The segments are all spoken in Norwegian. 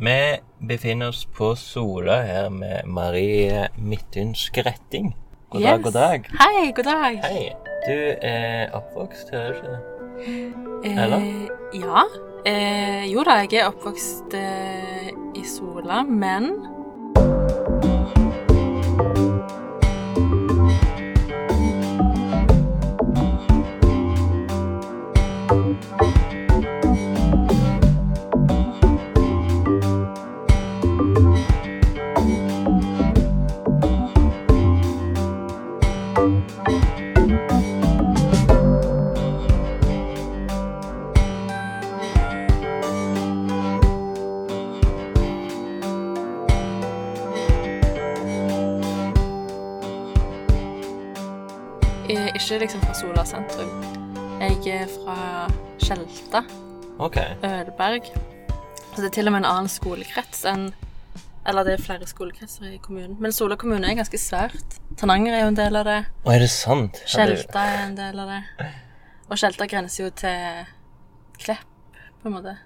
Vi befinner oss på Sola her med Marie Midthun Skretting. God dag, Yes. god dag. Hei, god dag. Hei. Du er oppvokst her, er du ikke det? Eh, Eller? Ja. Eh, jo da, jeg er oppvokst eh, i Sola, men ikke liksom fra Sola sentrum. Jeg er fra Skjelta, Ok. Ødeberg. Så det er til og med en annen skolekrets enn Eller det er flere skolekretser i kommunen. Men Sola kommune er ganske svært. Tananger er jo en del av det. Å, er det sant? Skjelta er en del av det. Og Skjelta grenser jo til Klepp, på en måte.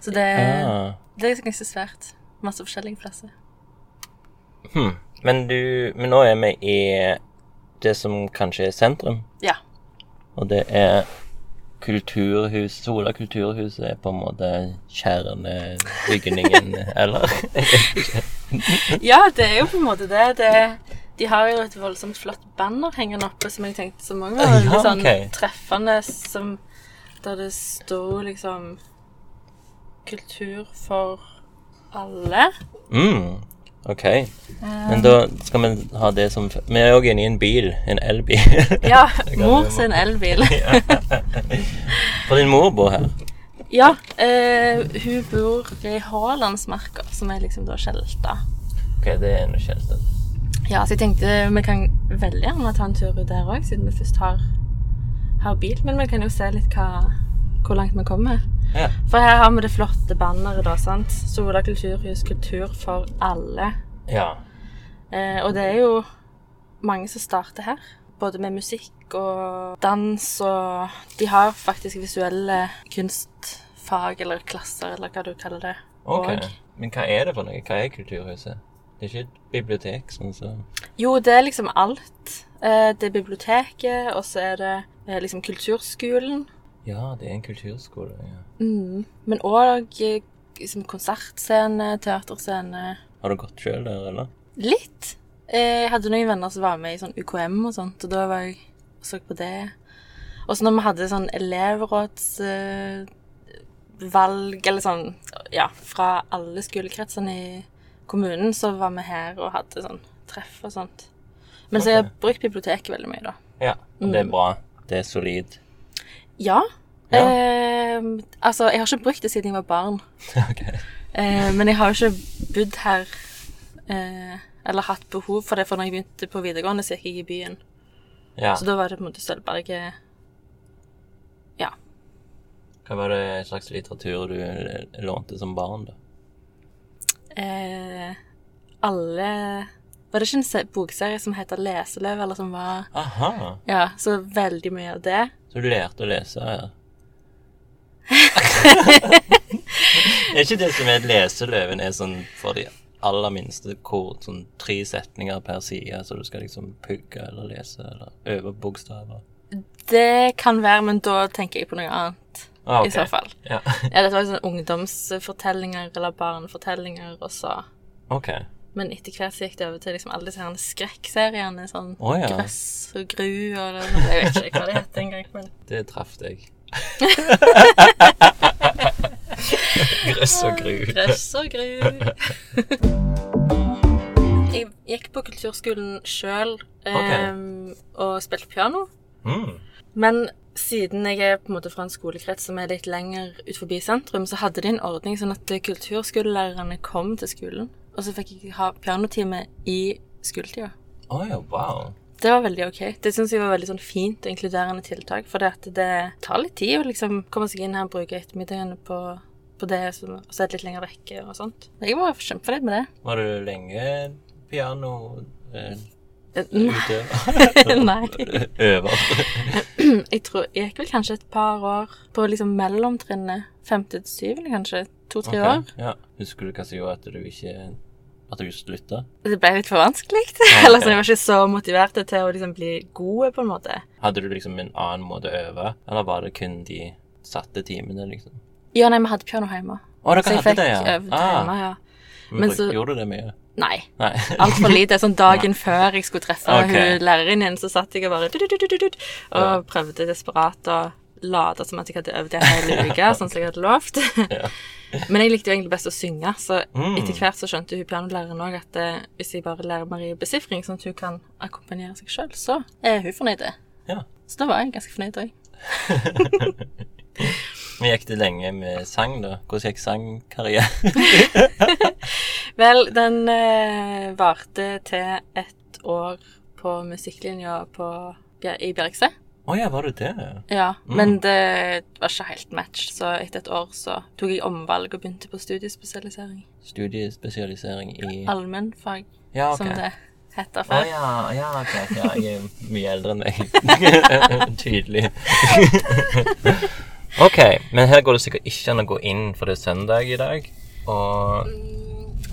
Så det, Ah. det er ganske svært. Masse forskjellige plasser. Hm. Men du Men nå er vi i det som kanskje er sentrum, Ja. og det er kulturhus Sola kulturhus er på en måte kjernebygningen, eller? ja, det er jo på en måte det. det de har jo et voldsomt flott banner hengende oppe som jeg tenkte som mange var veldig Ja, sånn okay. treffende, som, der det sto liksom Kultur for alle. Mm. Ok. Men da skal vi ha det som Vi er òg inne i en bil. En elbil. Ja, mor sin elbil. For din mor bor her. Ja, eh, hun bor i Haalandsmarka, som er liksom da Skjelta. Ok, det er noe Skjelta. Ja, så jeg tenkte vi kan veldig gjerne ta en tur ut der òg, siden vi først har, har bil. Men vi kan jo se litt hva, hvor langt vi kommer. Ja. For her har vi det flotte banneret, da, sant. Sola kulturhus, kultur for alle. ja. Eh, og det er jo mange som starter her. Både med musikk og dans og De har faktisk visuelle kunstfag eller klasser, eller hva du kaller det. Ok. Og- Men hva er det for noe? Hva er Kulturhuset? Det er ikke et bibliotek, sånn som Jo, det er liksom alt. Eh, det er biblioteket, og så er det eh, liksom kulturskolen. Ja, det er en kulturskole. ja. Mm. Men òg liksom konsertscene, teaterscene. Har du gått sjøl der, eller? Litt. Eh, Jeg hadde noen venner som var med i sånn UKM og sånt, og da var jeg og så på det. Og så når vi hadde sånn elevrådsvalg, eller sånn, ja, fra alle skolekretsene i kommunen, så var vi her og hadde sånn treff og sånt. Men så har jeg har brukt biblioteket veldig mye, da. Ja. Og det er bra. Det er solid. Ja. Ja. Eh, altså, jeg har ikke brukt det siden jeg var barn. okay. Eh, men jeg har jo ikke bodd her eh, eller hatt behov for det, for når jeg begynte på videregående, så gikk jeg i byen. Ja. Så da var det på en måte Sølvberget Ja. Hva var det slags litteratur du lånte som barn, da? Eh, alle Var det ikke en bokserie som heter Leseløv, eller som var Aha. Ja, så veldig mye av det. Så du lærte å lese ja. er ikke det som er leseløven, er sånn for de aller minste hvor sånn tre setninger per side, så du skal liksom pugge eller lese eller øve bokstaver? Det kan være, men da tenker jeg på noe annet. Ah, okay. I så fall. Ja. Ja, dette var sånn ungdomsfortellinger eller barnefortellinger, og så Ok. Men etter hvert så gikk det over til liksom alle disse skrekkseriene. Sånn oh, ja. Grøss og Gru og det, Jeg vet ikke hva det heter engang. Men Det traff deg. Grøss og gru. Grøss og Gru. jeg gikk på kulturskolen sjøl og spilte piano. Mm. Men siden jeg er på en måte fra en skolekrets som er litt lenger ut forbi sentrum, så hadde de en ordning sånn at kulturskolelærerne kom til skolen. Og så fikk jeg ha pianotime i skoletida. Oh, ja, wow. Det var veldig ok. Det syns jeg var veldig sånn fint og inkluderende tiltak. For det, at det tar litt tid å liksom komme seg inn her og bruke ettermiddagene på, på det, og så er det litt lenger vekke og sånt. Jeg var kjempefornøyd med det. Var du lenge piano eh, Eh, utøver? Nei. Øver? Jeg tror jeg gikk vel kanskje et par år på liksom mellomtrinnet. Femte til syvende, kanskje. To-tre okay, år. Ja. Husker du hva som gjorde at du ikke At du slutta? Det ble litt for vanskelig. Okay. Eller så jeg var ikke så motivert til å liksom bli god, på en måte. Hadde du liksom en annen måte å øve, eller var det kun de satte timene, liksom? Ja, nei, vi hadde piano hjemme. Å, dere Så jeg hadde fikk det, ja? øvd hjemme, ja. Men, Men så- Gjorde du det mye? Nei. Nei. Altfor lite. Sånn dagen før jeg skulle treffe okay. hun lærerinnen, så satt jeg og bare og Ja. prøvde desperat å late som at jeg hadde øvd en hel uke, sånn som jeg hadde lovt. Ja. Men jeg likte jo egentlig best å synge, så Mm. etter hvert så skjønte hun pianolæreren òg at eh, hvis jeg bare lærer Marie besifring, sånn at hun kan akkompagnere seg sjøl, så er hun fornøyd. Ja. Så da var jeg ganske fornøyd òg. Men gikk det lenge med sang, da? Hvordan gikk sangkarrieren? Vel, den eh, varte til ett år på musikklinja på, i Bjerkse. Å ja, var det det? Ja, Mm. men det var ikke helt match, så etter et år så tok jeg omvalg og begynte på studiespesialisering. Studiespesialisering i Allmennfag, Ja, okay. som det heter Å før. ja, ja, ok, Ja, jeg er mye eldre enn meg. Tydelig. ok, men her går det sikkert ikke an å gå inn, for det er søndag i dag. Og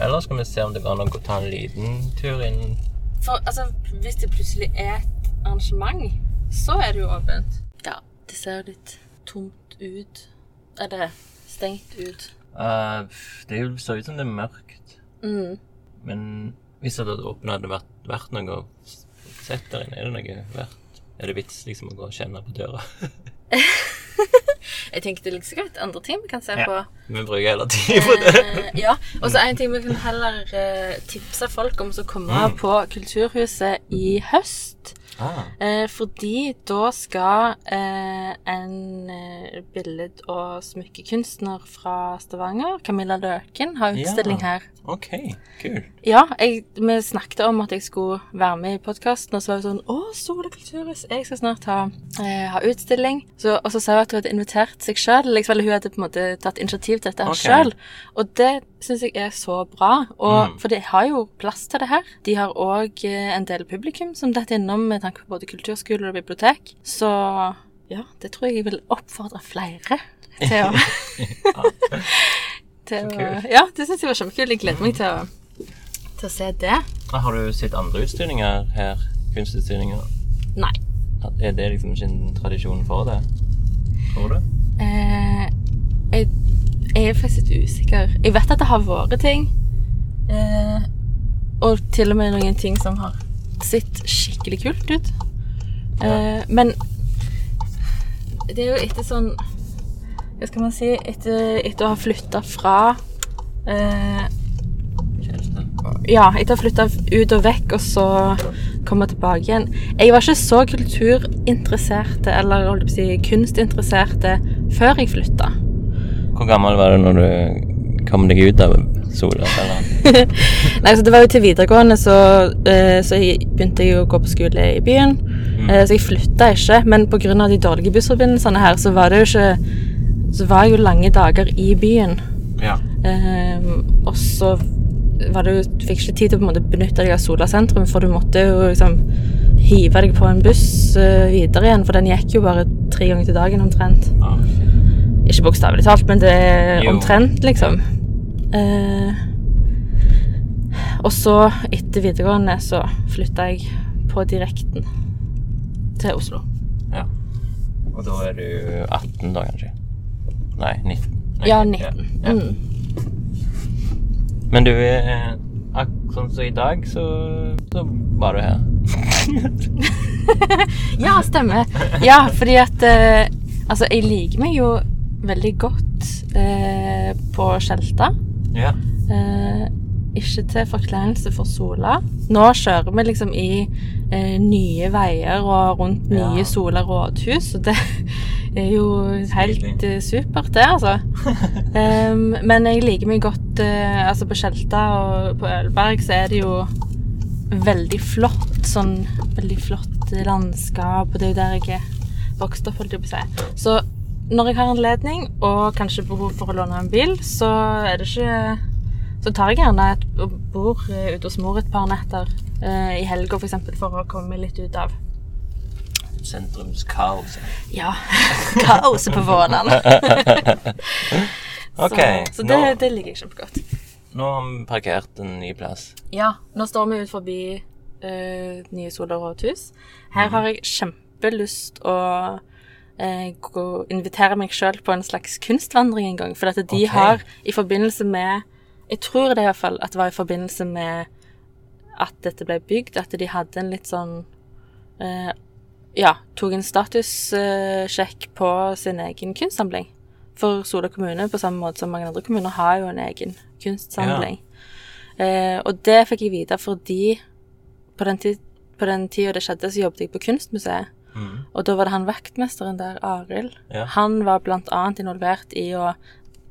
Eller skal vi se om det går an å ta en liten tur inn For altså, hvis det plutselig er et arrangement, så er det jo åpent. Ja, det ser jo litt tomt ut. Er det stengt ut? Uh, Det ser ut som det er mørkt. Mm. Men hvis det hadde åpna, hadde det vært, vært noe å sett der inne. Er det noe verdt? Er det vits liksom å gå og kjenne på døra? Jeg tenkte litt greit andre ting vi kan se Ja. på. Vi bruker hele tiden på det. Eh, ja, og så en ting vi kan heller eh, tipse folk om som kommer Mm. på Kulturhuset i høst. Ah, Eh, fordi da skal eh, en eh, billed- og smykkekunstner fra Stavanger, Camilla Løken, ha utstilling Ja. her. OK, kult. Ja, jeg, vi snakket om at jeg skulle være med i podkasten, og så var det sånn Å, Sola kulturhus, jeg skal snart ha, eh, ha utstilling. Så, og så sa hun at hun hadde invitert seg sjøl, liksom, eller hun hadde på en måte tatt initiativ til dette okay. Sjøl. Og det syns jeg er så bra, og, Mm. for de har jo plass til det her. De har òg eh, en del publikum som detter innom med tanke på både kulturskole og bibliotek. Så ja, det tror jeg jeg vil oppfordre flere til å til å. Ja, det syns jeg var kjempekult. Jeg gleder meg til å, til å se det. Har du sett andre utstillinger her? Kunstutstillinger? Nei. Er det liksom ikke en tradisjon for det? Tror du? Eh, jeg, jeg er faktisk litt usikker. Jeg vet at det har vært ting. Eh, og til og med noen ting som har sett skikkelig kult ut. Eh, men det er jo etter sånn Hva skal man si? Etter, etter å ha flytta fra eh, Ja, etter å ha flytta ut og vekk, og så komme tilbake igjen. Jeg var ikke så kulturinteresserte, eller holdt på å si, kunstinteresserte, før jeg flytta. Hvor gammel var du når du kom deg ut av Sola? Eller? Nei, så Det var jo til videregående, så, eh, så jeg begynte jeg å gå på skole i byen. Eh, så jeg flytta ikke, men pga. de dårlige bussforbindelsene her, så var det jo ikke Så var jeg jo lange dager i byen. Ja. Eh, og så var det jo Du fikk ikke tid til å på en måte benytte deg av Sola sentrum, for du måtte jo liksom hive deg på en buss uh, videre igjen, for den gikk jo bare tre ganger til dagen omtrent. Ah, Ikke bokstavelig talt, men det er omtrent, liksom. Eh, og så, etter videregående, så flytta jeg på direkten til Oslo. ja. Og da er du 18 da, kanskje? Nei, 19. Nei, Ja, 19. Ja. Mm. Men du er ak sånn som i dag, så, så var du her. Ja, stemmer. Ja, fordi at eh, Altså, jeg liker meg jo veldig godt eh, på Skjelta. Ja. Eh, ikke til forkleinelse for Sola. Nå kjører vi liksom i eh, nye veier og rundt nye Ja. Sola rådhus, og det er jo helt eh, supert, det, altså. um, men jeg liker meg godt eh, Altså, på Skjelta og på Ølberg så er det jo veldig flott, sånn veldig flott landskap, og det er jo der jeg er vokst opp, holdt jeg på å si. Så når jeg har anledning, og kanskje behov for å låne en bil, så er det ikke Så tar jeg gjerne et bord bor eh, ute hos mor et par netter eh, i helga, f.eks., for, for å komme litt ut av Sentrumskaoset. Ja, kaoset på Vånan. okay, så så det, nå- det liker jeg kjempegodt. Nå har vi parkert en ny plass. Ja, nå står vi ut forbi eh, nye Sola rådhus. Her har jeg kjempelyst å eh, gå, invitere meg sjøl på en slags kunstvandring en gang. For at de okay. har i forbindelse med Jeg tror det i hvert fall at det var i forbindelse med at dette ble bygd, at de hadde en litt sånn eh, Ja, tok en statussjekk på sin egen kunstsamling. For Sola kommune, på samme måte som mange andre kommuner, har jo en egen kunstsamling. Eh, og det fikk jeg vite fordi på den, tid, på den tida det skjedde, så jobbet jeg på Kunstmuseet. Mm. Og da var det han vaktmesteren der, Arild. Ja. Han var blant annet involvert i å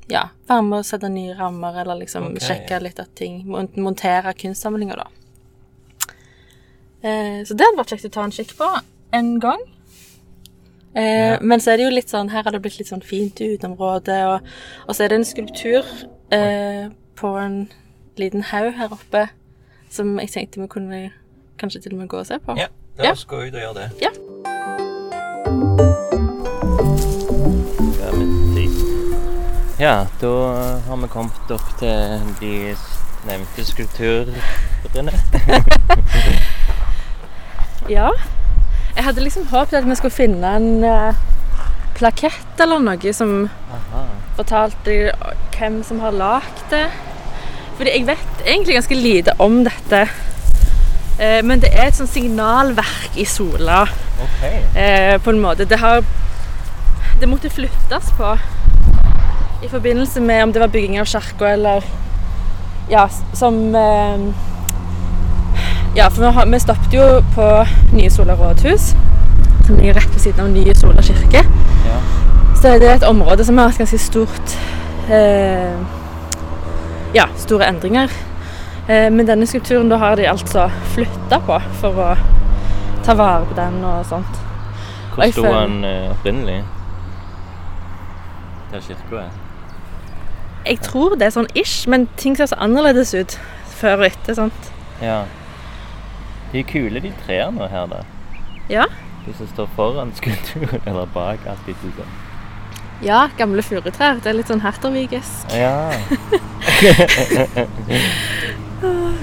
ja, være med å sette nye rammer, eller liksom okay. sjekke litt at ting mon- Montere kunstsamlinger, da. Eh, så det hadde vært kjekt å ta en kikk på en gang. Eh, Ja. Men så er det jo litt sånn Her har det blitt litt sånn fint uteområde, og, og så er det en skulptur eh, på en liten haug her oppe som jeg tenkte vi kunne kanskje til og med gå og se på. Ja, Ja. la oss gå ut og gjøre det. Ja. Ja, Ja, da har vi kommet opp til de nevnte skulpturene. Ja. Jeg hadde liksom håpet at vi skulle finne en uh, plakett eller noe som Aha. fortalte hvem som har lagd det. Fordi jeg vet egentlig ganske lite om dette. Uh, men det er et sånn signalverk i Sola, Ok. Uh, på en måte. Det har Det måtte flyttes på i forbindelse med om det var bygging av kirka eller Ja, som eh, Ja, for vi, har, vi stoppet jo på Nye Sola rådhus, som ligger rett ved siden av Nye Sola kirke. Ja. Så er et område som har hatt ganske stort eh, Ja, store endringer. Eh, men denne skulpturen da har de altså flytta på for å ta vare på den og sånt. Hvor sto den eh, opprinnelig? Der kirka er. Jeg tror det er sånn ish, men ting ser så annerledes ut før og etter. sant? Ja. De er kule, de trærne her, da. Ja. De som står foran skulpturen, eller bak, alt litt sånn. Ja, gamle furutrær. Det er litt sånn hertervigesk. Ja.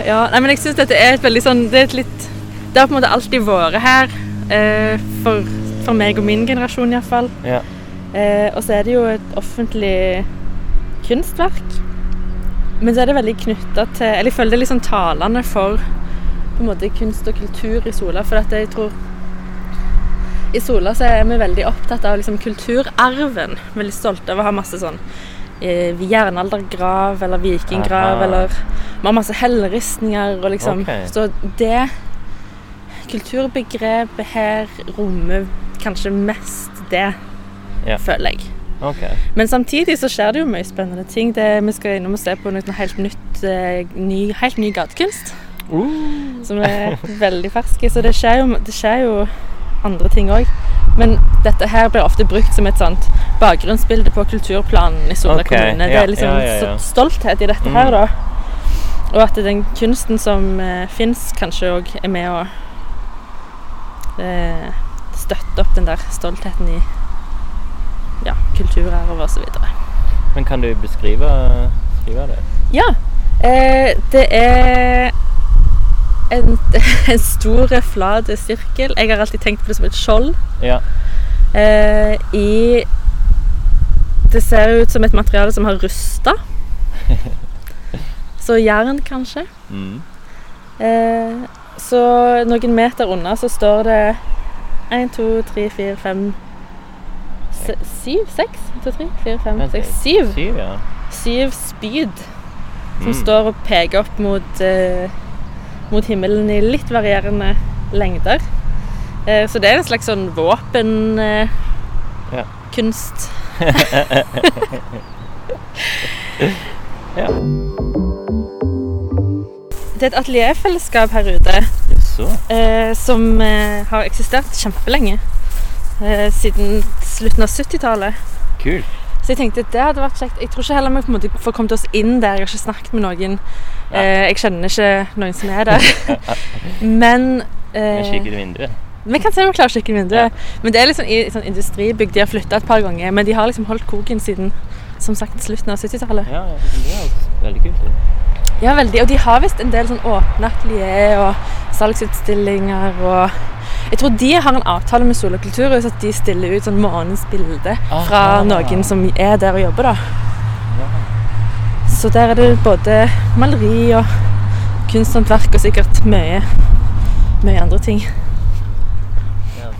Ja, nei, men jeg syns dette er et veldig sånn Det er et litt Det har på en måte alltid vært her. Eh, for, for meg og min generasjon iallfall. ja. Eh, og så er det jo et offentlig kunstverk. Men så er det veldig knytta til Eller jeg føler det er litt sånn talende for på en måte kunst og kultur i Sola. For at jeg tror I Sola så er vi veldig opptatt av liksom kulturarven. Veldig stolte av å ha masse sånn eh, jernaldergrav eller vikinggrav Aha. eller Vi har masse helleristninger og liksom okay. Så det kulturbegrepet her rommer kanskje mest det, Ja. føler jeg. OK. Men samtidig så skjer det jo mye spennende ting. Det, vi skal innom og se på noe helt nytt, eh, ny, helt ny gatekunst. Uh. Som er veldig ferske. Så det skjer jo, det skjer jo andre ting òg. Men dette her blir ofte brukt som et sånt bakgrunnsbilde på kulturplanen i Sola okay. kommune. Det er liksom ja, ja, ja. stolthet i dette Mm. her, da. Og at den kunsten som eh, fins, kanskje òg er med å eh, støtte opp den der stoltheten i ja, kulturarv videre. Men kan du beskrive, det? Ja. Eh, det er en, en stor, flat sirkel. Jeg har alltid tenkt på det som et skjold. Ja. Eh, I Det ser ut som et materiale som har rusta. Så jern, kanskje. Mm. Eh, så noen meter unna så står det én, to, tre, fire, fem se, Syv? Seks? To, tre, fire, fem, seks, syv. Syv, ja. Syv spyd som Mm. står og peker opp mot, eh, mot himmelen i litt varierende lengder. Eh, så det er en slags sånn våpenkunst. Eh, Ja. Ja. Det er et atelierfellesskap her ute eh, som eh, har eksistert kjempelenge. Eh, siden slutten av 70-tallet. Cool. Så jeg tenkte det hadde vært kjekt. Jeg tror ikke heller vi på en måte får kommet oss inn der. Jeg har ikke snakket med noen. Eh, jeg kjenner ikke noen som er der. Men eh, kikker i vinduet. Vi kan se om vi klarer å kikke i vinduet. Men det er liksom i sånn industribygg. De har flytta et par ganger, men de har liksom holdt koken siden som sagt slutten av 70-tallet. Ja, ja, det er veldig kult. Ja, veldig. Og de har visst en del sånn åpne atelier og salgsutstillinger og Jeg tror de har en avtale med Sola kulturhus at de stiller ut sånn månedens bilde fra noen som er der og jobber, da. Så der er det både maleri og kunsthåndverk og sikkert mye, mye andre ting. ja.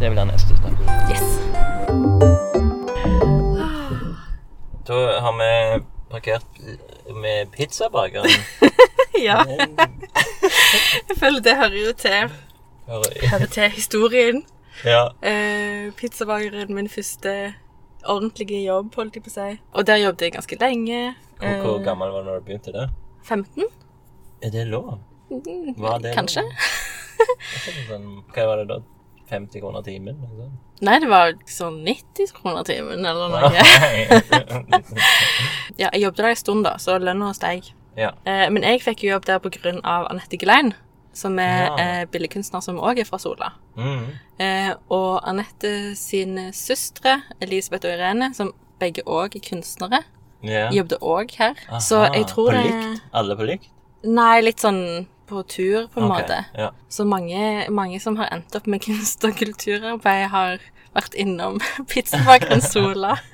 Det blir neste stopp. Yes. Da har vi parkert med pizzabakeren. Ja, jeg føler det hører jo til, Hører- til historien. Ja. Eh, Pizzabakeren min første ordentlige jobb, holdt jeg på å si. Og der jobbet jeg ganske lenge. Hvor, hvor Eh, gammel var du når du begynte der? 15? Er det lov? Var det Kanskje. lov? Sånn, hva var det da? 50 kroner timen? sånn? Nei, det var sånn 90 kroner timen eller noe. ja, jeg jobbet der en stund, da, så lønna steg. ja. Eh, men jeg fikk jo jobb der av Anette Gelein, som er Ja. eh, billedkunstner som òg er fra Sola. Mm. Eh, og Anette sine søstre, Elisabeth og Irene, som begge òg er kunstnere, yeah. jobbet òg her. så Aha, jeg tror På det likt? Alle på likt? Nei, litt sånn på tur, på en okay, måte. Ja. Så mange, mange som har endt opp med kunst- og kulturarbeid, har vært innom pizzabakeren Sola.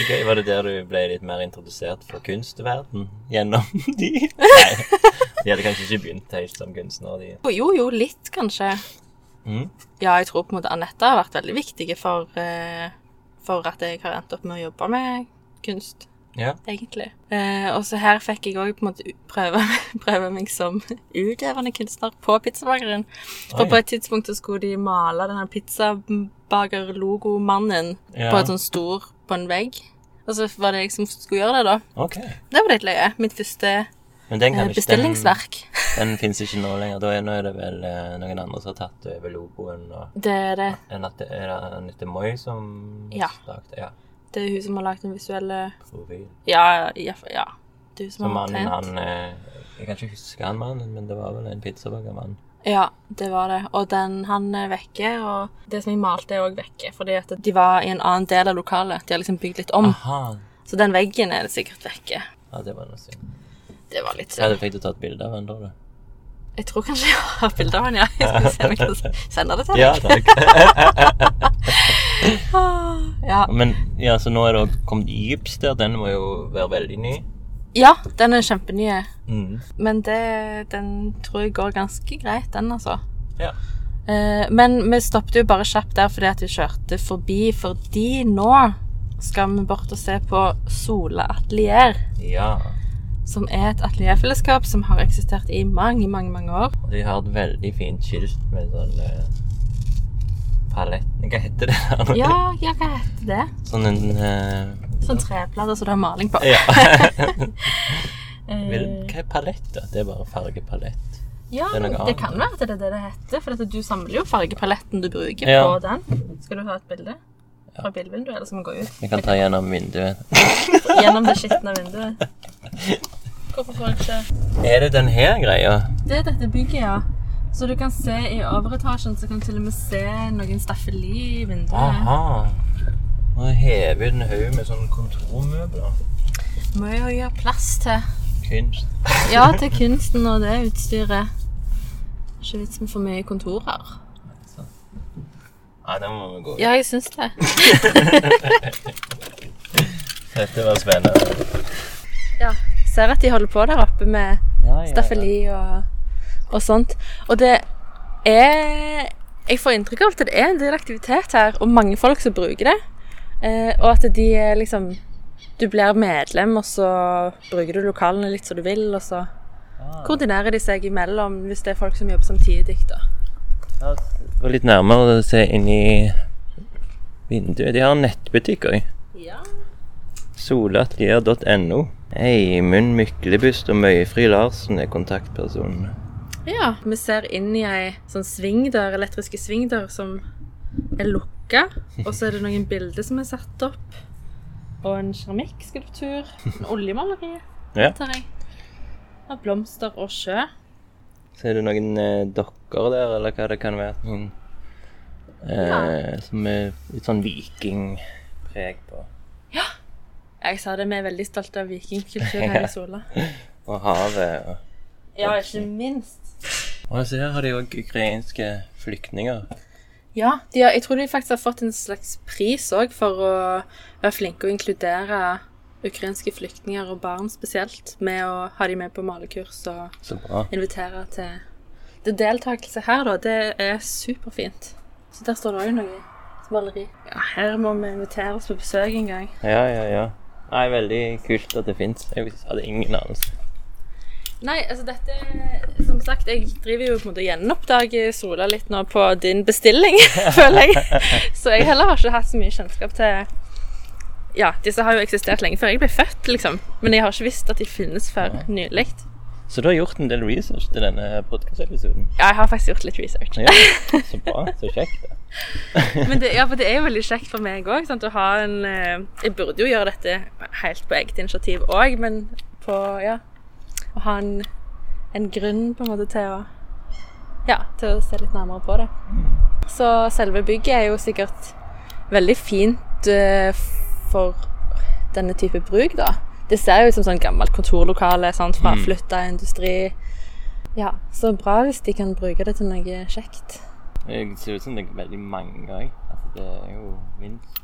Okay. Var det der du ble litt mer introdusert for kunstverden gjennom de? Nei, de hadde kanskje ikke begynt helt som kunstnere, de. Jo, jo, litt, kanskje. Mm. Ja, jeg tror på en måte Anette har vært veldig viktig for, eh, for at jeg har endt opp med å jobbe med kunst, Ja. egentlig. Eh, og så her fikk jeg òg på en måte prøve, prøve meg som utøvende kunstner på pizzabakeren. For på et tidspunkt så skulle de male denne pizzabaker-logomannen Ja. på et sånn stor på en vegg. Og så var det jeg som skulle gjøre det, da. Ok. Det var litt løye. Mitt første Men den, eh, ikke, den, bestillingsverk. den fins ikke nå lenger. Da er, nå er det vel eh, noen andre som har tatt over logoen. Og, Det er det. enn at det er Anette Moi som Ja. lagde ja, Det er hun som har lagd den visuelle profil. Ja, ja. ja. Det er hun Så som har mannen, tegnet. han eh, Jeg kan ikke huske han mannen, men det var vel en pizzabakermann. Ja, det var det. Og den, han er vekke, og det som jeg malte er òg vekke. Fordi at de var i en annen del av lokalet. De har liksom bygd litt om. Aha. Så den veggen er det sikkert vekke. Ja, det var noe synd. Det var litt synd. hadde fikk du tatt bilde av han da? Jeg tror kanskje jeg har bilde av han, ja. Jeg skal se om jeg kan sende det til Ja, takk. Ah, Ja. Men ja, så nå er det kommet gyps der. Den må jo være veldig ny. ja, den er kjempeny. Mm. Men det, den tror jeg går ganske greit, den, altså. Ja. Eh, men vi stoppet jo bare kjapt der fordi at vi kjørte forbi, fordi nå skal vi bort og se på Sola Atelier. ja. Som er et atelierfellesskap som har eksistert i mange, mange mange år. Og de har et veldig fint skilt med sånn uh, palett Hva heter det? der? Ja, ja, hva heter det? Sånn en uh, Sånn treplater som du har maling på. Ja. Hva er palett, da? Det er bare fargepalett. ja, det det kan være at det er det det heter. For du samler jo fargepaletten du bruker Ja. på den. Skal du ha et bilde fra bilvinduet, eller skal vi gå ut? Vi kan ta gjennom vinduet. Gjennom det skitne vinduet. Hvorfor får jeg ikke Er det den her greia? Det er dette bygget, ja. Så du kan se i overetasjen, så kan du til og med se noen staffeli i vinduet. Aha. Nå hever den haug med sånne kontormøbler. Må jo gjøre plass til Kunst. Ja, til kunsten og det utstyret. Ikke vits med for mye kontorer. Nei, den må vi gå. Ja, jeg syns det. Dette var spennende. Ja. Ser at de holder på der oppe med Ja, ja, staffeli og, og sånt. Og det er Jeg får inntrykk av at det er en del aktivitet her, og mange folk som bruker det. Eh, og at de er liksom Du blir medlem, og så bruker du lokalene litt som du vil, og så Ah. koordinerer de seg imellom hvis det er folk som jobber samtidig, da. Ja, Gå litt nærmere og se inn i vinduet. De har en nettbutikk òg. Ja. Solatelier.no. Eimund Myklebust og Møyfri Larsen er kontaktpersonene. Ja, vi ser inn i ei sånn svingdør, elektriske svingdør som er lukka. Og så er det noen bilder som er satt opp. Og en keramikkskulptur. En oljemaleri, Ja. tar jeg. Av blomster og sjø. Så er det noen eh, dokker der, eller hva det kan være. Noen, eh, Som er litt sånn vikingpreg på. Ja, Jeg sa det, vi er veldig stolte av vikingkultur her i Sola. Og havet og Ja, ikke minst. Og så her har de òg ukrainske flyktninger. Ja, de har, jeg tror de faktisk har fått en slags pris òg for å være flinke å inkludere ukrainske flyktninger og barn spesielt, med å ha de med på malekurs og invitere til deltakelse her, da. Det er superfint. Så der står det òg noe maleri. Ja, her må vi invitere oss på besøk en gang. Ja, ja, ja. Nei, veldig kult at det fins. Jeg hadde ingen anelse. Nei, altså dette Som sagt, jeg driver jo på en måte og gjenoppdager Sola litt nå på din bestilling, føler jeg. Så jeg heller har ikke hatt så mye kjennskap til Ja, disse har jo eksistert lenge før jeg ble født, liksom. Men jeg har ikke visst at de finnes før nylig. Så du har gjort en del research til denne podkast-episoden? Ja, jeg har faktisk gjort litt research. Ja, så bra. Så kjekt. Men det, ja, for det er jo veldig kjekt for meg òg. Å ha en eh, Jeg burde jo gjøre dette helt på eget initiativ òg, men på Ja. Å ha en, en grunn på en måte til å Ja, til å se litt nærmere på det. Så selve bygget er jo sikkert veldig fint eh, for denne type bruk, da. Det ser jo ut som sånn gammelt kontorlokale sant, fra flytta industri. Ja, så bra hvis de kan bruke det til noe kjekt. Det ser ut som det er veldig mange òg. Altså, det er jo minst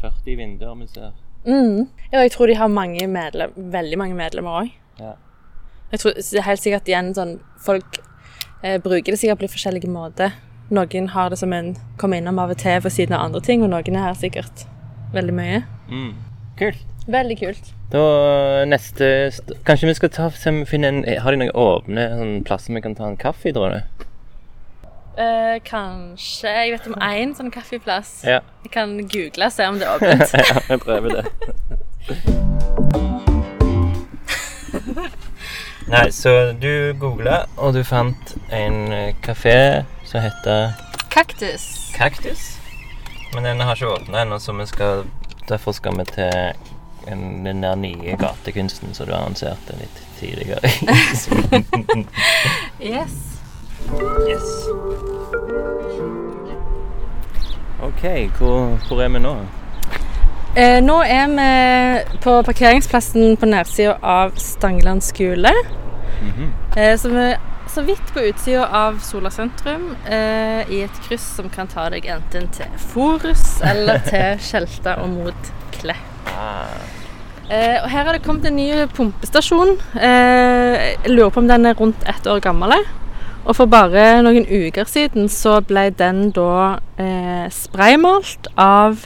40 vinduer vi ser. Mm. Ja, jeg tror de har mange medlem, veldig mange medlemmer òg. Ja. Jeg tror det helt sikkert igjen sånn Folk eh, bruker det sikkert på litt forskjellige måter. Noen har det som en kommer innom av og til ved siden av andre ting, og noen er her sikkert veldig mye. Mm. Kult. Veldig kult. Da neste st Kanskje vi skal ta finner en Har de noen åpne sånn, plasser vi kan ta en kaffe i, tror du? Uh, kanskje Jeg vet om én sånn kaffeplass. Ja. Jeg kan google og se om det er åpent. ja, vi prøver det. Nei, så du googla, og du fant en eh, kafé som heter Kaktus. Kaktus. Men den har ikke åpna ennå, så vi skal, derfor skal vi til en, den der nye gatekunsten som du annonserte litt tidligere. Yes. yes. OK, hvor, hvor er vi nå? Eh, nå er vi på parkeringsplassen på nedsida av Stangeland skole. eh, så vi er så vidt på utsida av Sola sentrum, eh, i et kryss som kan ta deg enten til Forus eller til Skjelta og mot Eh, og her har det kommet en ny pumpestasjon. Eh, jeg lurer på om den er rundt ett år gammel. Og for bare noen uker siden så ble den da eh, spraymalt av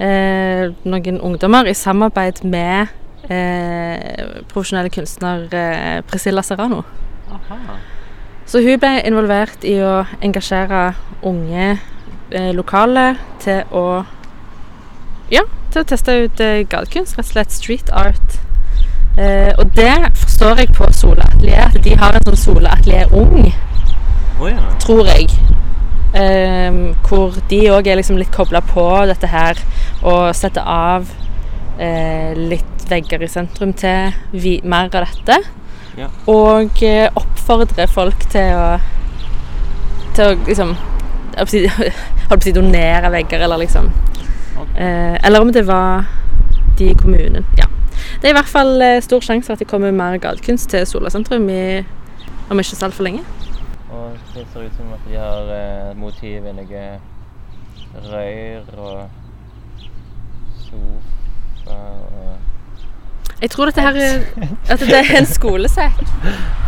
eh, noen ungdommer i samarbeid med eh, profesjonelle kunstner eh, Priscilla Serrano. aha. Så hun ble involvert i å engasjere unge lokale til å Ja, til å teste ut eh, gatekunst, rett og slett street art. Eh, og det forstår jeg på Sola Atelier, at de har en sånn Sola Atelier ung, oh, ja. tror jeg. Eh, hvor de òg er liksom litt kobla på dette her og setter av eh, litt vegger i sentrum til vi, mer av dette. Ja. Og eh, oppfordrer folk til å Til å liksom holdt på å si- donere vegger, eller liksom. Eh, Eller om det var de i kommunen. Ja. Det er i hvert fall eh, stor sjanse for at det kommer mer gatekunst til Sola sentrum i, om ikke så altfor lenge. Og det ser ut som at de har eh, motiv i noe røyr og sofa og Jeg tror dette her er, at det er en skolesekk.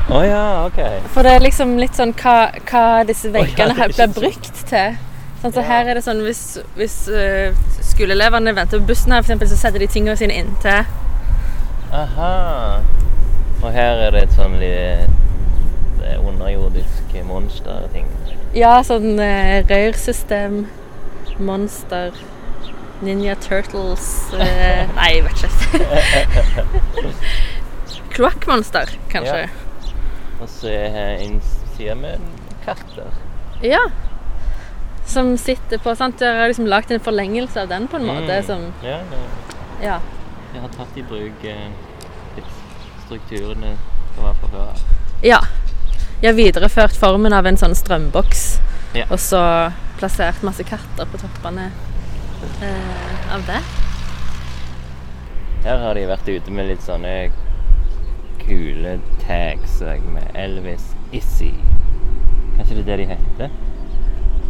Å ja, OK. For det er liksom litt sånn hva, hva disse veggene oh, ja, blir brukt til. Sånn, så Ja. her er det sånn hvis, hvis øh, skoleelevene venter på bussen her, for eksempel, så setter de tingene sine inntil. Aha. Og her er det et sånn litt er underjordisk monsterting. Ja, sånn eh, røyrsystem, monster, Ninja Turtles eh, Nei, jeg vet ikke. Kloakkmonster, kanskje. Og så er her innsida med katter. Ja. Som sitter på sant? Dere har liksom lagd en forlengelse av den på en måte. Mm. Som, Ja, det, ja. Jeg har tatt i bruk eh, litt strukturene som var fra før av. Ja. Jeg har videreført formen av en sånn strømboks. Ja. Og så plassert masse katter på toppene eh, av det. Her har de vært ute med litt sånne kule tags med Elvis Issy. Kanskje det er det de heter?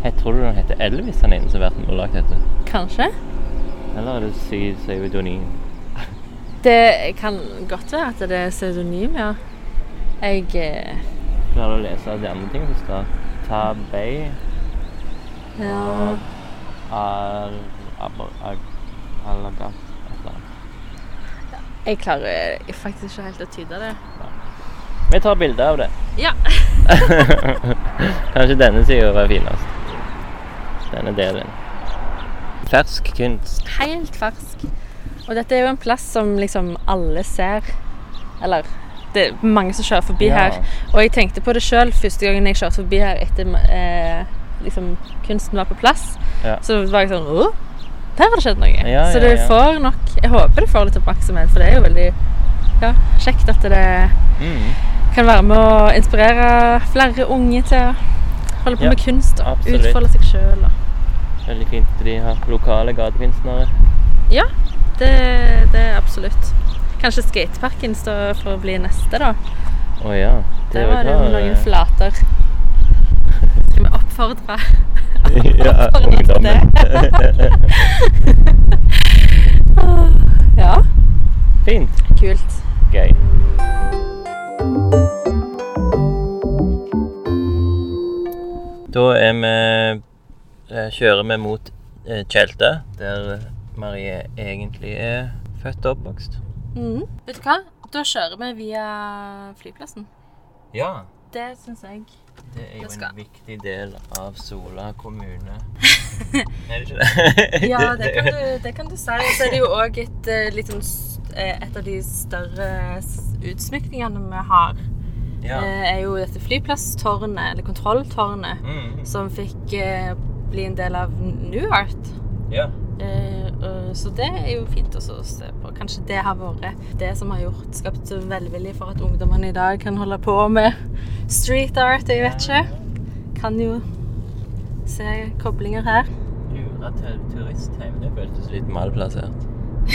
Het, tror den heter Elvis, han ene som har vært lagd dette? Kanskje. Eller er det pseudonym? Det kan godt være at det er pseudonym, ja. Jeg eh, Klarer du å lese de andre tingene som står? Tabay Ja. Al... Al... Al... Alagat Et eller annet. Jeg klarer faktisk ikke helt å tyde det. Vi tar bilde av det. Ja. Kanskje denne sida var finest. Denne delen. Fersk kunst. Helt fersk. Og dette er jo en plass som liksom alle ser. Eller det er mange som kjører forbi Ja. her. Og jeg tenkte på det sjøl første gangen jeg kjørte forbi her etter eh, liksom kunsten var på plass. Ja. Så var jeg sånn Å, der har det skjedd noe. Ja, så det får nok Jeg håper det får litt oppmerksomhet, for det er jo veldig ja, kjekt at det Mm. kan være med å inspirere flere unge til å holde på Ja, med kunst og absolutt. utfolde seg sjøl. Veldig fint de har lokale gatekunstnere. Ja, det, det er absolutt. Kanskje skateparken står for å bli neste, da. Å ja. Der var det jo noen flater. Skal vi oppfordre ja, ungdommen. Ja, Fint. kult. Gøy. Da er vi eh, Kjører vi mot eh, Tjelte, der Marie egentlig er født og oppvokst. Mm. Vet du hva? Da kjører vi via flyplassen. Ja. Det syns jeg. Det er jo Det en viktig del av Sola kommune. er det ikke det? Ja, det kan du, det kan du si. Og så er det jo òg et, eh, sånn et av de større utsmykningene vi har. Ja. eh, Er jo dette flyplasstårnet, eller kontrolltårnet, Mm. som fikk eh, bli en del av New Art. ja. Eh, så det er jo fint også å se på. Kanskje det har vært det som har gjort, skapt velvilje for at ungdommene i dag kan holde på med street art. Jeg vet ikke. Kan jo se koblinger her. Lura til turistheim, det føltes litt malplassert.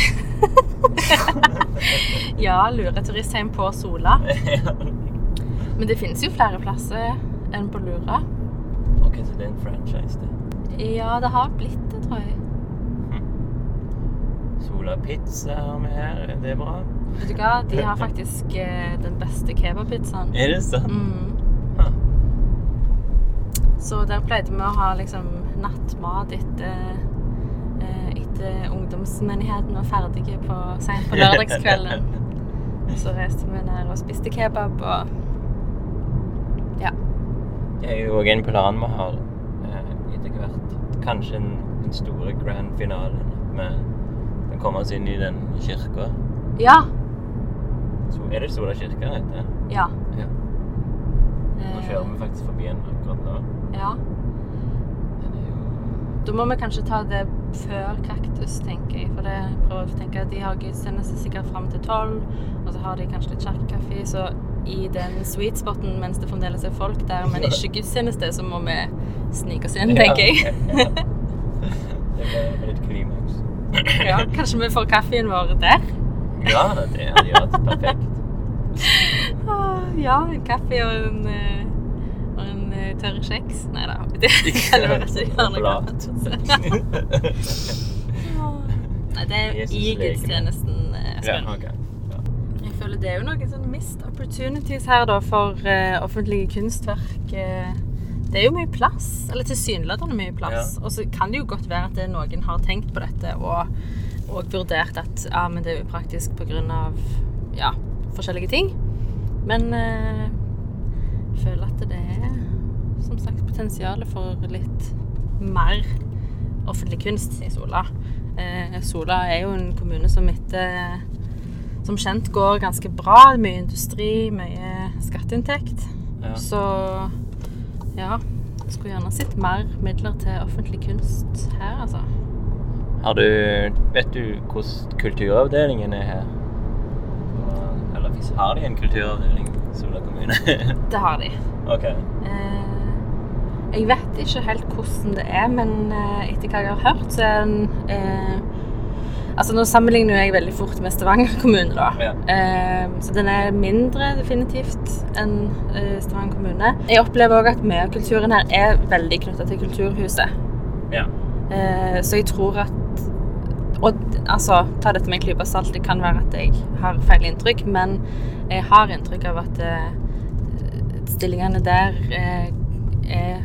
Ja, lure turistheim på Sola. Men det finnes jo flere plasser enn på Lura. ok, så det er en franchise, det. Ja, det har blitt det, tror jeg. Sola Pizza har vi her, det er bra. Vet du hva? De har faktisk eh, den beste kebabpizzaen. Er det sant? Mm. Huh. Så der pleide vi å ha liksom nattmat etter, eh, etter ungdomsmenigheten var ferdige på, sent på lørdagskvelden. Så reiste vi ned og spiste kebab og Ja. Det er jo òg en plan vi har eh, etter hvert. Kanskje en, den store grand finalen. med kan komme oss inn i den kirka. Ja. Så er det Sola kirke den heter? ja. Ja. Nå kjører vi faktisk forbi den akkurat nå. Ja. Den Da må vi kanskje ta det før Kaktus, tenker jeg. For det prøver å tenke at de har gudstjeneste sikkert fram til tolv, og så har de kanskje litt kjerkekaffe. Så i den sweet spoten mens det fremdeles er folk der, men ikke gudstjeneste, så må vi snike oss inn, tenker jeg. Ja. det blir litt klimaks. Ja, kanskje vi får kaffen vår der? Ja, det hadde vært perfekt. Ah, Ja, en kaffe og en, eh, og en eh, tørr kjeks. Nei da. Det kan ikke gjøre noe annet. Nei, det er i gudstjenesten, eh, Espen. Jeg føler det er jo noe sånn missed opportunities her da for uh, offentlige kunstverk. eh. det er jo mye plass, eller tilsynelatende mye plass. Og så kan det jo godt være at noen har tenkt på dette og, og vurdert at ja, men det er upraktisk pga. Ja, forskjellige ting. Men uh, jeg føler at det er som sagt potensial for litt mer offentlig kunst i Sola. Uh, Sola er jo en kommune som etter som kjent går ganske bra. Mye industri, mye skatteinntekt. Ja. Så ja. Jeg skulle gjerne sett mer midler til offentlig kunst her, altså. Har du Vet du hvordan kulturavdelingen er her? Eller hvis har de en kulturavdeling i Sola kommune? Det har de. OK. Eh, jeg vet ikke helt hvordan det er, men eh, etter hva jeg har hørt, så er den eh, Altså, nå sammenligner jeg veldig fort med Stavanger kommune, da. Ja. Eh, så den er mindre definitivt enn eh, Stavanger kommune. Jeg opplever òg at mye av kulturen her er veldig knytta til Kulturhuset. Ja. Eh, så jeg tror at Og altså, ta dette med en klype salt. Det kan være at jeg har feil inntrykk, men jeg har inntrykk av at eh, stillingene der eh, er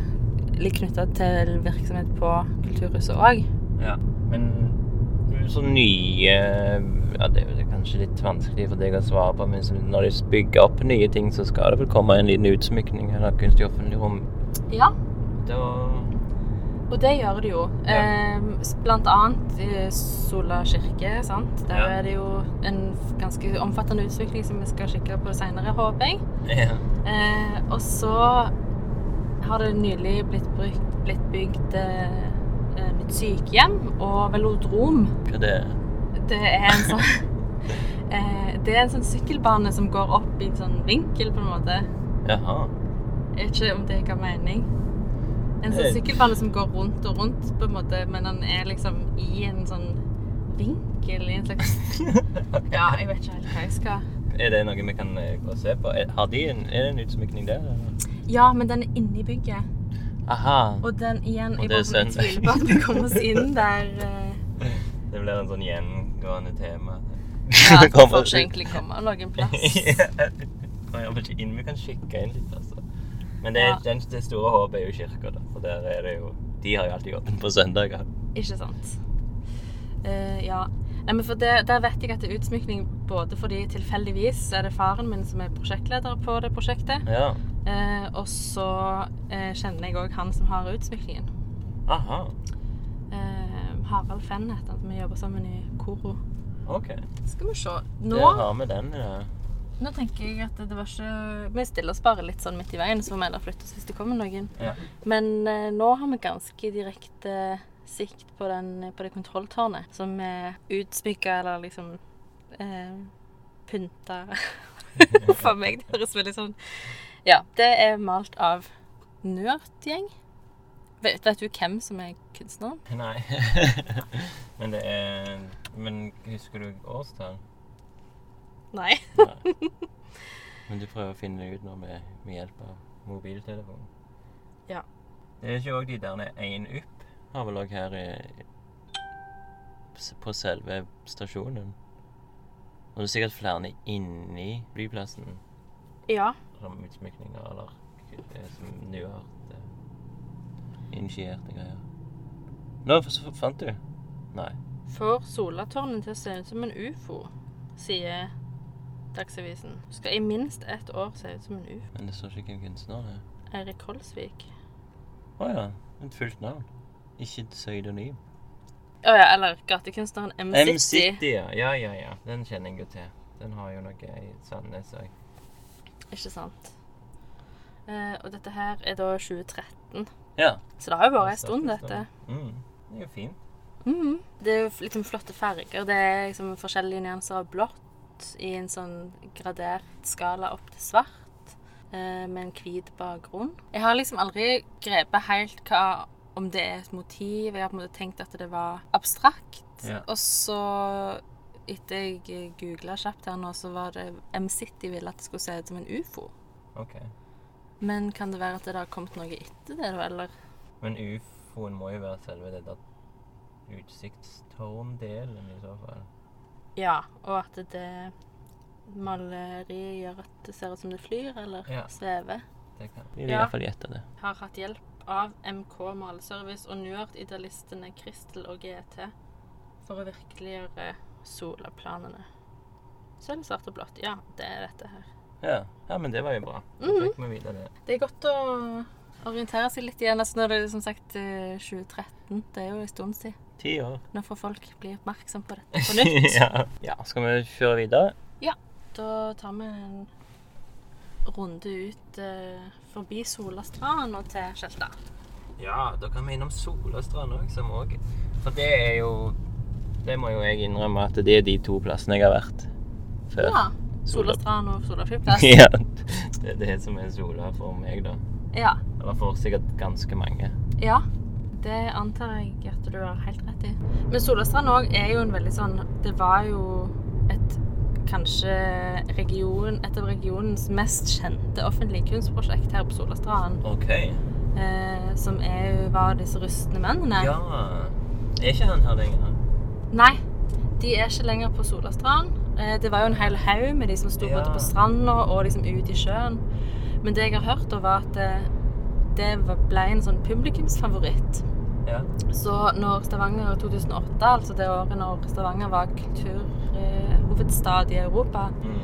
litt knytta til virksomhet på Kulturhuset òg. Ja, men så nye Ja, det er kanskje litt vanskelig for deg å svare på, men når de bygger opp nye ting, så skal det vel komme en liten utsmykning eller kunstig offentlig rom. Ja, Da og det gjør det jo. Ja. Eh, blant annet i Sola kirke. sant? Der Ja. er det jo en ganske omfattende utsmykning som vi skal kikke på senere, håper jeg. Ja. Eh, og så har det nylig blitt, brukt, blitt bygd eh, eh, sykehjem og velodrom. Hva det er Det er en sånn eh, Det er en sånn sykkelbane som går opp i en sånn vinkel, på en måte. Jaha. Jeg vet ikke om det ga mening. En sånn sykkelbane som går rundt og rundt, på en måte, men den er liksom i en sånn vinkel, i en slags Ja, jeg vet ikke helt hva jeg skal Er det noe vi kan eh, gå og se på? Har de en, er det en utsmykning der? Ja, men den er inni bygget. Aha. Og den igjen Og Jeg det bare tviler på at vi kommer oss inn der. uh... Det blir en sånn gjengående tema. Ja, Det vi får ikke egentlig komme noen plass. Er vi ikke inn, vi kan kikke inn litt, altså. Men det, Ja. den, det store håpet er jo kirka, da. For der er det jo De har jo alltid åpent på søndager. Ikke sant. Uh, ja. Nei, men for det, Der vet jeg at det er utsmykning både fordi tilfeldigvis er det faren min som er prosjektleder på det prosjektet. Ja. Eh, og så eh, kjenner jeg òg han som har utsmykningen. Aha. Eh, Harald Fenn heter han, som vi jobber sammen i Koro. OK. Skal vi se. Nå Nå, har vi den. Ja. nå tenker jeg at det var ikke Vi stiller oss bare litt sånn midt i veien, så får vi heller flytte oss hvis det kommer noen. Ja. Men eh, nå har vi ganske direkte sikt på, den, på det kontrolltårnet, som er utsmykka eller liksom eh, pynta For meg, det høres veldig sånn Ja. Det er malt av Nerdgjeng. Vet, vet du hvem som er kunstneren? Nei. Men det er Men husker du årstall? Nei. Nei. Men du prøver å finne det ut nå med, med hjelp av mobiltelefonen? Ja. Det er ikke òg de der én upp har vel òg her i, på selve stasjonen. Og det er sikkert flere inni flyplassen Ja. som utsmykninger eller det som nyart eh, initierte greier. Nå så fant du? Nei. Får solatårnet til å se ut som en ufo, sier Dagsavisen. Skal i minst ett år se ut som en ufo. Men det står ikke hvem kunstner det er. Eirik Holsvik. Å ja. Et fullt navn. Ikke et pseudonym. Å ja, eller gatekunstneren M-City. M-City, ja. Ja, ja, ja. Den kjenner jeg jo til. Den har jo noe i Sandnes òg. Ikke sant. Eh, og dette her er da 2013. Ja. Så det har jo vært ei stund, dette. Mm. Det er jo fint. Mm. Det er jo sånn flotte farger. Det er liksom forskjellige nyanser av blått i en sånn gradert skala opp til svart. eh, Med en hvit bakgrunn. Jeg har liksom aldri grepet helt hva om det er et motiv. Jeg har på en måte tenkt at det var abstrakt. Ja. Og så, etter jeg googla kjapt her nå, så var det M-City ville at det skulle se ut som en ufo. OK. Men kan det være at det har kommet noe etter det, da? Eller Men ufoen må jo være selve det der utsiktstårndelen i så fall. Ja, og at det maleriet gjør at det ser ut som det flyr eller Ja. svever. Det kan Vi vil Ja. iallfall gjette det. Har hatt hjelp av MK Malservice og Nuart-idealistene Kristel og GT for å virkeliggjøre solaplanene. Det svart og blått. Ja, det er dette her. Ja. ja, men det var jo bra. Fikk vi det. Det er godt å orientere seg litt igjen. Altså, nå er det som sagt eh, 2013. Det er jo en stund siden. Ti år. Nå får folk bli oppmerksom på dette på nytt. ja. ja. Skal vi kjøre videre? Ja. Da tar vi en runde ut eh, forbi Solastrand og til Skjelta. Ja, da kan vi innom Solastrand òg, som òg For det er jo Det må jo jeg innrømme at det er de to plassene jeg har vært før. Ja. Solastrand og Solaflyplass. ja. Det er det som er Sola for meg, da. Ja. Eller for sikkert ganske mange. ja. det antar jeg at du har helt rett i. Men Solastrand òg er jo en veldig sånn Det var jo et kanskje region, et av regionens mest kjente offentlige kunstprosjekt her på Solastranden. Okay. Eh, som er, var disse rustne mennene. Ja. Er ikke han her lenger? Nei, de er ikke lenger på Solastranden. Eh, det var jo en hel haug med de som sto Ja. både på stranda og liksom ute i sjøen. Men det jeg har hørt, var at det, det ble en sånn publikumsfavoritt. Ja. Så når Stavanger 2008, altså det året når Stavanger var kulturhovedstad i Europa, Mm.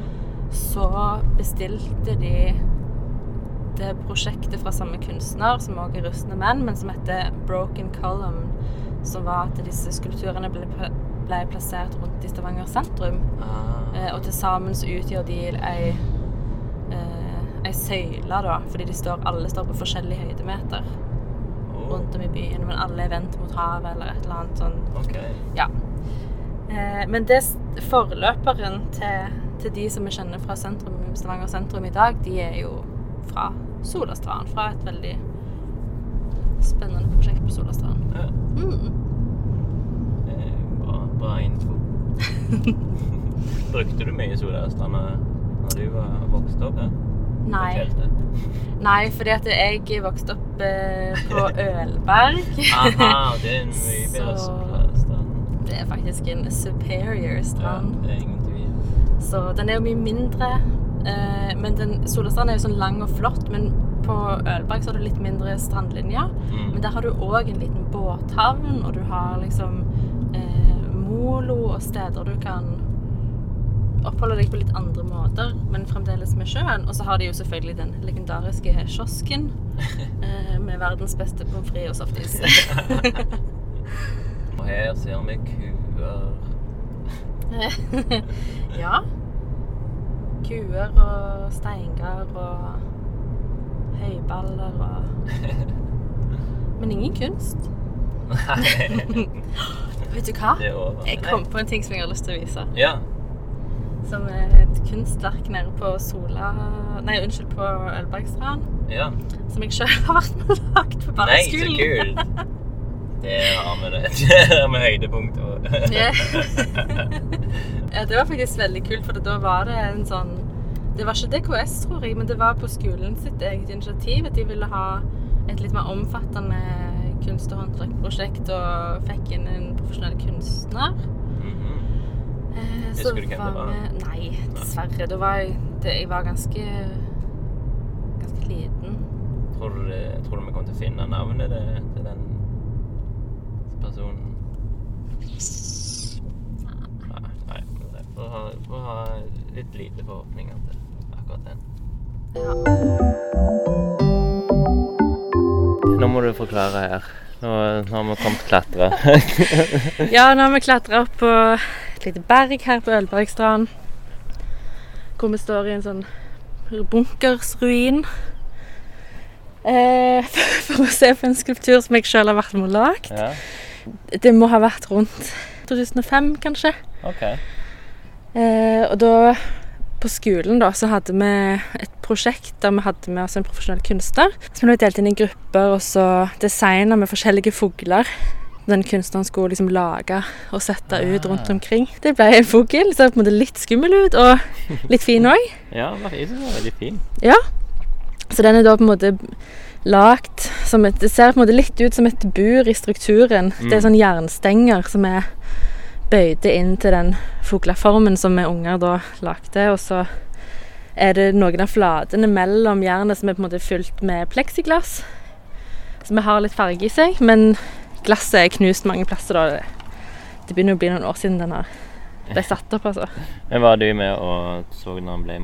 så bestilte de det prosjektet fra samme kunstner, som også er rustne menn, men som heter Broken Column, som var at disse skulpturene ble, ble plassert rundt i Stavanger sentrum. Ah. Eh, og til sammen så utgjør de ei, eh, ei søyle, da, fordi de står, alle står på forskjellige høydemeter rundt om i byen, men alle er vendt mot havet eller et eller annet sånn. Okay. Ja. Eh, men det forløperen til, til de som vi kjenner fra sentrum, Stavanger sentrum i dag, de er jo fra Solastrand. Fra et veldig spennende prosjekt på Solastrand. Ja. Mm. Det er bra, bra info. Brukte du mye Solærstrand når du var vokst opp her? Nei. Nei, fordi at jeg vokste opp eh, på Ølberg. Aha, det er en mye bedre Så-. Det er faktisk en superior strand. Ja, det er ingen tvil. Så den er jo mye mindre. Eh, men den, Solastrand er jo sånn lang og flott, men på Ølberg så har du litt mindre strandlinjer. Mm. Men der har du òg en liten båthavn, og du har liksom eh, molo og steder du kan oppholde deg på litt andre måter, men fremdeles med sjøen. Og så har de jo selvfølgelig den legendariske kiosken eh, med verdens beste pommes frites og softis. Her ser vi kuer. ja. Kuer og steingard og høyballer og Men ingen kunst. Nei, Vet du hva? Jeg kom på en ting som jeg har lyst til å vise. Ja. Som er et kunstverk nede på Sola Nei, unnskyld, på Ølbergstrand. ja. Som jeg sjøl har vært med og lagd på Nei, så barneskolen. kult. Der har vi det. Det har vi høydepunktet. Ja. ja, det var faktisk veldig kult, for da var det en sånn Det var ikke DKS, tror jeg, men det var på skolen sitt eget initiativ at de ville ha et litt mer omfattende kunst- og håndverksprosjekt og fikk inn en profesjonell kunstner. Mhm. Eh, Husker du hvem det var? Med... Nei, dessverre. Da var jeg, det, jeg var ganske ganske liten. Tror du, det, tror du vi kommer til å finne navnet til den personen? Nei, nei men ha, må ha litt lite forhåpninger til akkurat den. Ja. Nå må du forklare her. Nå, nå har vi kommet klatre. Ja, nå har vi klatra opp på et lite berg her på Ølbergstrand. Hvor vi står i en sånn bunkersruin. Eh, for å se på en skulptur som jeg sjøl har vært med og lagd. ja, Det må ha vært rundt 2005, kanskje. OK. Eh, og da, på skolen, da, så hadde vi et prosjekt der vi hadde med oss en profesjonell kunstner. Så vi ble delt inn i grupper, og så designa vi forskjellige fugler. Den kunstneren skulle liksom lage og sette ut rundt Ah. omkring. Det ble en fugl. Så på en måte litt skummel ut, og litt fin òg. Ja, jeg den var veldig fin. Ja. Så den er da på en måte lagt som et Det ser på en måte litt ut som et bur i strukturen. Det er Mm. sånn jernstenger som er bøyde inn til den fugleformen som vi unger da lagde. Og så er det noen av flatene mellom jernet som er på en måte fylt med pleksiglass. Så vi har litt farge i seg, men glasset er knust mange plasser da. Det, begynner å bli noen år siden den har ble satt opp, altså. Men var du med og så når den ble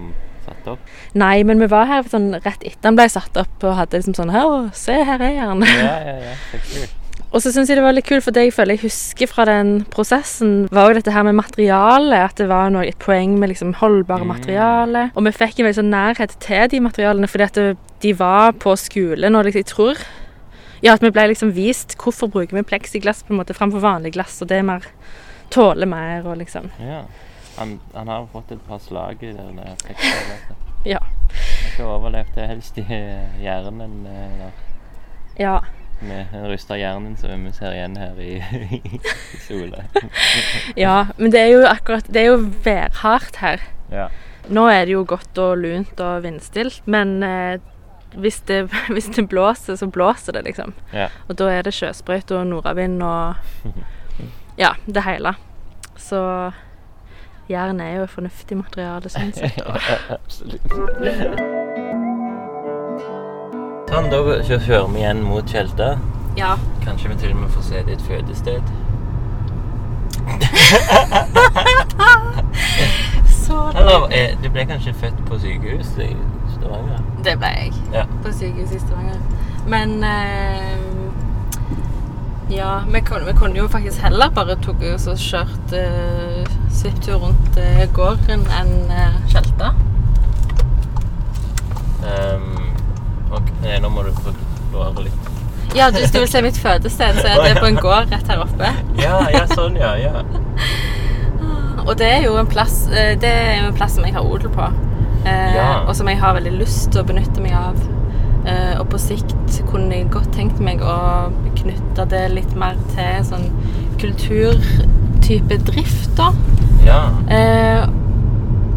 satt opp? Nei, men vi var her sånn rett etter den ble satt opp og hadde liksom sånn Her, se, her er han. Ja, ja, ja. Så kult. Og så syns jeg det var litt kult, for det jeg føler jeg husker fra den prosessen, var jo dette her med materialet. At det var noe, et poeng med liksom holdbare Mm. materialer. Og vi fikk en veldig sånn nærhet til de materialene, fordi at de var på skolen. Og liksom, jeg tror Ja, at vi ble liksom vist hvorfor bruker vi pleksiglass på en måte framfor vanlig glass, og det er mer tåler mer og liksom Ja. Han, han har fått et par slag i det pleksiglasset. Ja. Han har ikke overlevd det helst i hjernen. Eller. der. Ja. Med den rysta hjernen som vi ser igjen her i, i sola. Ja, men det er jo akkurat Det er jo værhardt her. Ja. Nå er det jo godt og lunt og vindstilt, men eh, hvis, det, hvis det blåser, så blåser det, liksom. Ja. Og da er det sjøsprøyt og nordavind og Ja, det hele. Så jern er jo et fornuftig materiale, sånn sett. ja, Absolutt. Sånn, da kjører vi igjen mot Tjelta. ja. Kanskje vi til og med får se ditt fødested. Så Eller eh, du ble kanskje født på sykehus i Stavanger? Det ble jeg. Ja. På sykehus i Stavanger. Men eh, Ja, vi kunne, vi kunne jo faktisk heller bare tok oss og kjørt eh, svipptur rundt eh, gården enn eh. Um, ok, nei, nå må du forklare litt. Ja, du, vil se mitt fødested, så er det på en gård rett her oppe. Ja, ja, sånn, ja. ja. Og det er jo en plass, eh, det er jo en plass som jeg har odel på. Eh, Ja. Og som jeg har veldig lyst til å benytte meg av. Eh, og på sikt kunne jeg godt tenkt meg å knytte det litt mer til sånn kulturtype drift, da. Ja. Eh,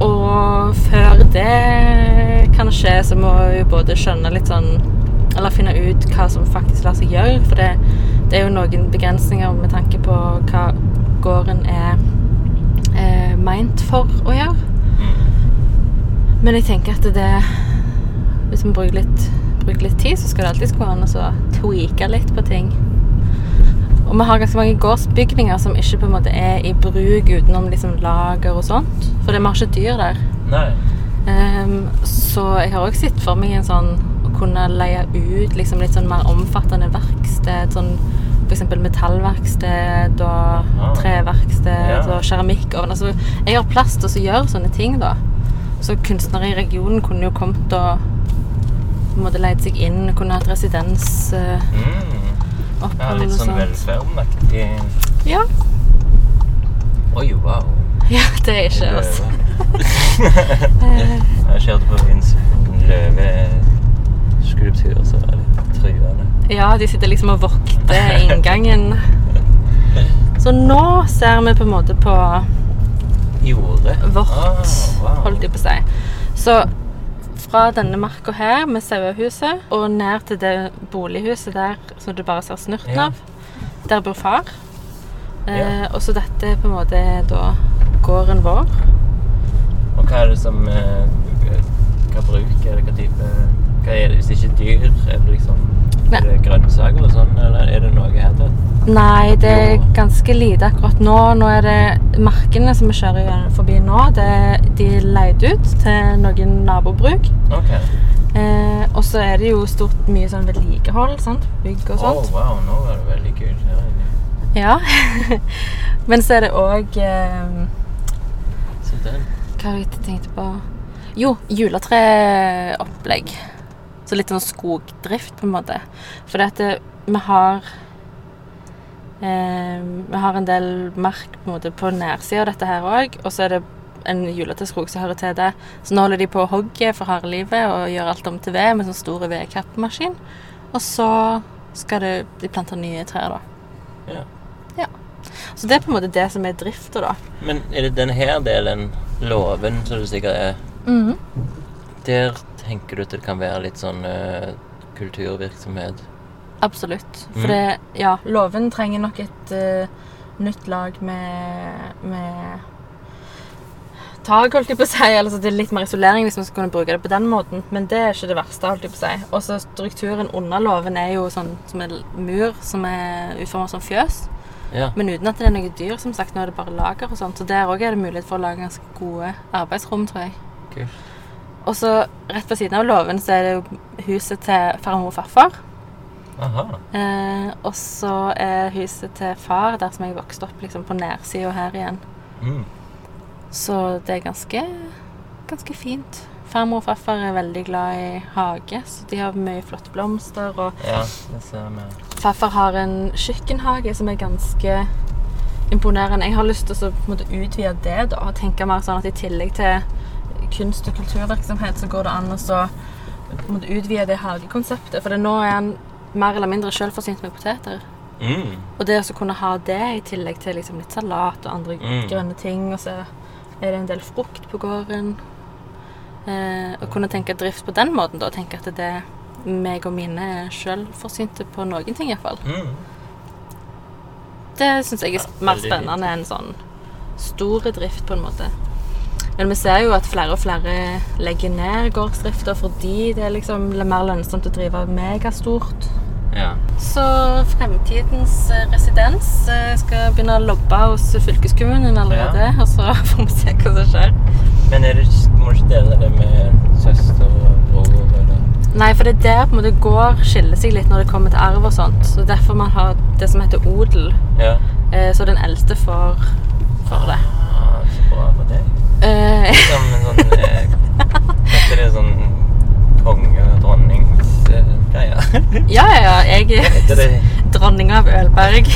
og før det kan skje, så må vi både skjønne litt sånn Eller finne ut hva som faktisk lar seg gjøre. For det, det er jo noen begrensninger med tanke på hva gården er er meint for å gjøre. Mm. Men jeg tenker at det Hvis vi bruker litt, bruker litt tid, så skal det alltid gå an å tweake litt på ting. Og vi har ganske mange gårdsbygninger som ikke på en måte er i bruk utenom liksom lager og sånt. For det vi har ikke dyr der. Nei. Um, så jeg har også sett for meg en sånn å kunne leie ut liksom litt sånn mer omfattende verksted. Sånn f.eks. metallverksted og treverksted Ja. og keramikkovn. Altså, jeg har plass til å gjøre sånne ting, da. Så kunstnere i regionen kunne jo kommet og en leid seg inn, kunne hatt residens. Uh, Mm. Ja, opphold litt og sånn sånt. velferdaktig. Ja. Oi, wow. ja, det er ikke oss. Jeg kjørte på en løveskulptur, så var det litt truende. Ja, de sitter liksom og vokter inngangen. Så nå ser vi på en måte på Jordet. vårt, Ah, wow. holdt de på å si. Så fra denne marka her med sauehuset og ned til det bolighuset der som du bare ser snurten Ja. av, der bor far. Eh, Ja. og så dette er på en måte da gården vår. Og hva er det som eh, Hva bruk er det? Hva type Hva er det hvis det ikke er dyr? Er det liksom. Er det grønnsaker og sånn, eller er det noe her til? Nei, det er ganske lite akkurat nå. Nå er det markene som vi kjører forbi nå, det, de er leid ut til noen nabobruk. OK. Eh, og så er det jo stort mye sånn vedlikehold, sant? Bygg og Å, Oh, wow, nå var det veldig kult. her inne. Ja. Men så er det òg eh, den. Hva var det jeg tenkte på? Jo, juletreopplegg. Så litt sånn skogdrift, på en måte. For det at det, vi har eh, Vi har en del mark på en måte på nedsida av dette her òg. Og så er det en juletreskog som hører til det. Så nå holder de på å hogge for harde livet og gjør alt om til ved med sånn store vedkappemaskin. Og så skal det, de plante nye trær, da. Ja. Så det er på en måte det som er drifta, da. Men er det denne her delen, låven, som det sikkert er, Mhm. der tenker du at det kan være litt sånn uh, kulturvirksomhet? Absolutt. For Mm. det, ja, låven trenger nok et uh, nytt lag med, med tak, holdt jeg på å si. Altså det er litt mer isolering hvis man skal kunne bruke det på den måten. Men det er ikke det verste, holdt jeg på å si. Og så strukturen under låven er jo sånn som en mur som er utformet som fjøs. Ja. Men uten at det er noe dyr, som sagt. Nå er det bare lager og sånt. Så der òg er det mulighet for å lage ganske gode arbeidsrom, tror jeg. Kult. Og så rett ved siden av låven så er det jo huset til farmor og farfar. Aha. Eh, og så er huset til far der som jeg vokste opp, liksom på nærsida her igjen. Mm. Så det er ganske, ganske fint. Farmor og farfar er veldig glad i hage, så de har mye flotte blomster. Og Ja, det ser vi. farfar har en kjøkkenhage som er ganske imponerende. Jeg har lyst til å utvide det da, og tenke mer sånn at i tillegg til kunst- og kulturvirksomhet, så går det an å så utvide det hagekonseptet. For det nå er han mer eller mindre selvforsynt med poteter. Mm. Og det å kunne ha det i tillegg til liksom litt salat og andre Mm. grønne ting, og så er det en del frukt på gården. Eh, og kunne tenke drift på den måten, da. Tenke at det er meg og mine er selvforsynte på noen ting, iallfall. Mm. Det syns jeg er mer spennende enn sånn store drift, på en måte. Men vi ser jo at flere og flere legger ned gårdsdrifta fordi det er liksom mer lønnsomt å drive megastort. Ja. Så fremtidens eh, residens eh, skal begynne å lobbe hos fylkeskommunen allerede. Og så får vi se hva som skjer. Men er det, må du ikke dele det med søster og bror? Nei, for det er der på en måte gård skiller seg litt når det kommer til arv og sånt. Så derfor man har det som heter odel. Ja. Eh, så den eldste får, får det. Ah, så bra for deg. Som en sånn eh, Heter det sånn konge- og dronningsgreier? ja, ja, ja. Jeg er dronning av Ølberg.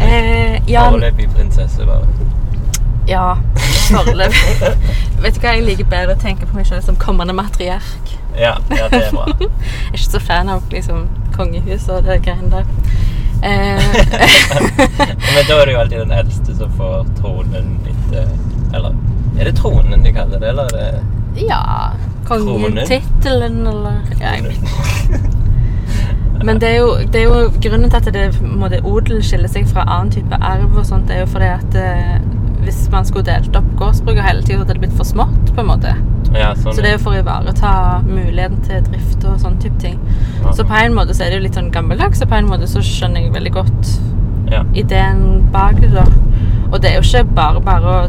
eh, ja, foreløpig prinsesse, bare? Ja, foreløpig. Vet du hva, jeg liker bedre å tenke på meg selv som kommende matriark. Ja, ja, det er bra. Jeg er ikke så fan av liksom kongehus og det greiene der. Eh, Men da er det jo alltid den eldste som får tronen etter Eller er det tronen de kaller det, eller er det ja, kongetittelen eller ja, jeg Men det er, jo, det er jo grunnen til at det, en odel skiller seg fra annen type arv og sånt, det er jo fordi at eh, hvis man skulle delt opp gårdsbruket hele så hadde det blitt for smått, på en måte. Ja, sånn. Så det er jo for å ivareta muligheten til drift og sånn type ting. Ja. Så på en måte så er det jo litt sånn gammeldags, og på en måte så skjønner jeg veldig godt ja. ideen bak det, da. Og det er jo ikke bare bare å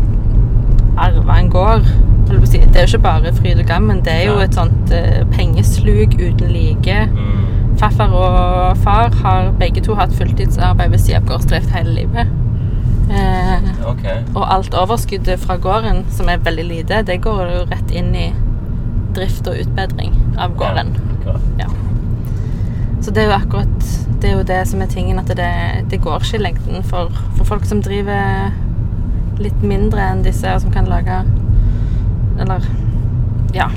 arve en gård. Det er jo ikke bare fryd og gammen. Det er jo et sånt uh, pengesluk uten like. Mm. Farfar og far har begge to hatt fulltidsarbeid ved siden av gårdsdrift hele livet. Eh, OK. og alt overskuddet fra gården, som er veldig lite, det går jo rett inn i drift og utbedring av gården. Ja. Ja. Så det er jo akkurat det er jo det som er tingen, at det, det går ikke i lengden for, for folk som driver litt mindre enn disse, og som kan lage Eller ja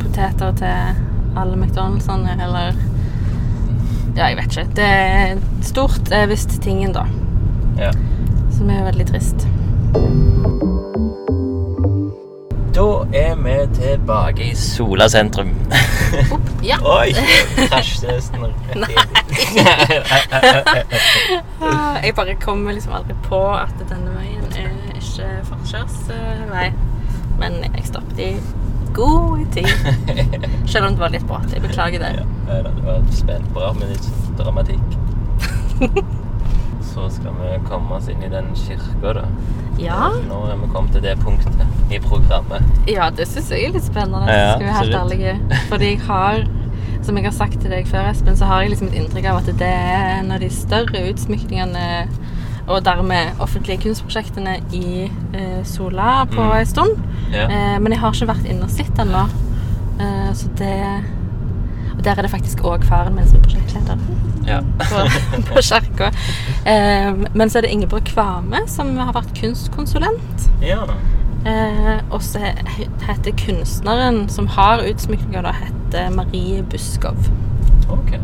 poteter til alle McDonaldsene, eller Ja, jeg vet ikke. Det er stort er visst tingen, da. Ja. Som er veldig trist. Da er vi tilbake i Sola sentrum. Opp, ja. Oi! Krasjte nesten Ah, Jeg bare kommer liksom aldri på at denne veien er ikke forkjørsvei. Men jeg stoppet i god tid. Selv om det var litt brått. Jeg beklager det. Ja, det var spent bra med litt dramatikk. Så skal vi komme oss inn i den kirka, da. Ja, Nå er vi kommet til det punktet i programmet. ja det syns jeg er litt spennende. Ja, skal vi være helt ærlige. Fordi jeg har, som jeg har sagt til deg før, Espen, så har jeg liksom et inntrykk av at det er en av de større utsmykningene og dermed offentlige kunstprosjektene i eh, Sola på Mm. en stund. Ja. Eh, men jeg har ikke vært inne og sett ennå. Eh, så det der er det faktisk òg faren min som er prosjektleder ja. på, på kirka. Eh, men så er det Ingeborg Kvame som har vært kunstkonsulent. ja. Eh, og så heter kunstneren som har da, heter Marie Buskov. OK.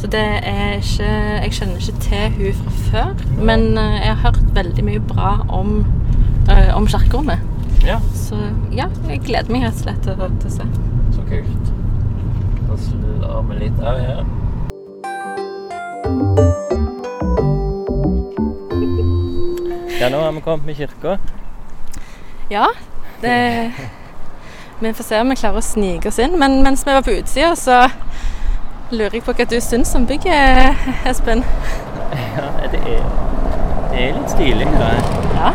Så det er ikke Jeg kjenner ikke til hun fra før, men eh, jeg har hørt veldig mye bra om, eh, om kirkerommet. Ja, Så ja, jeg gleder meg rett og slett til å se. så kult. Slår vi litt av her. Ja, nå har vi kommet med kirka. Ja, det Vi får se om vi klarer å snike oss inn. Men mens vi var på utsida, så lurer jeg på hva du syns om bygget, Espen. Ja, det er, det er litt stilig. Da. Ja.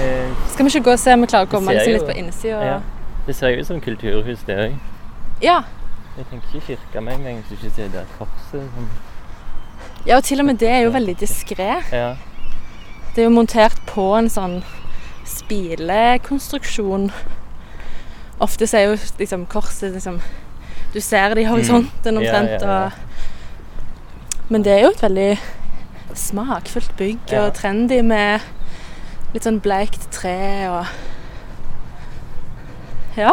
Eh, Skal vi ikke gå og se om vi klarer å komme Ser liksom litt på innsida? ja. Det ser jo ut som kulturhus, det òg. Ja. Jeg tenker ikke kirke med en gang hvis du ikke ser det er korset. Som, ja, og til og med det er jo veldig diskré. ja. Det er jo montert på en sånn spilekonstruksjon. Ofte så er jo liksom korset liksom Du ser det i horisonten Mm. Ja, omtrent. ja, ja. Og, men det er jo et veldig smakfullt bygg og trendy med litt sånn bleikt tre og Ja.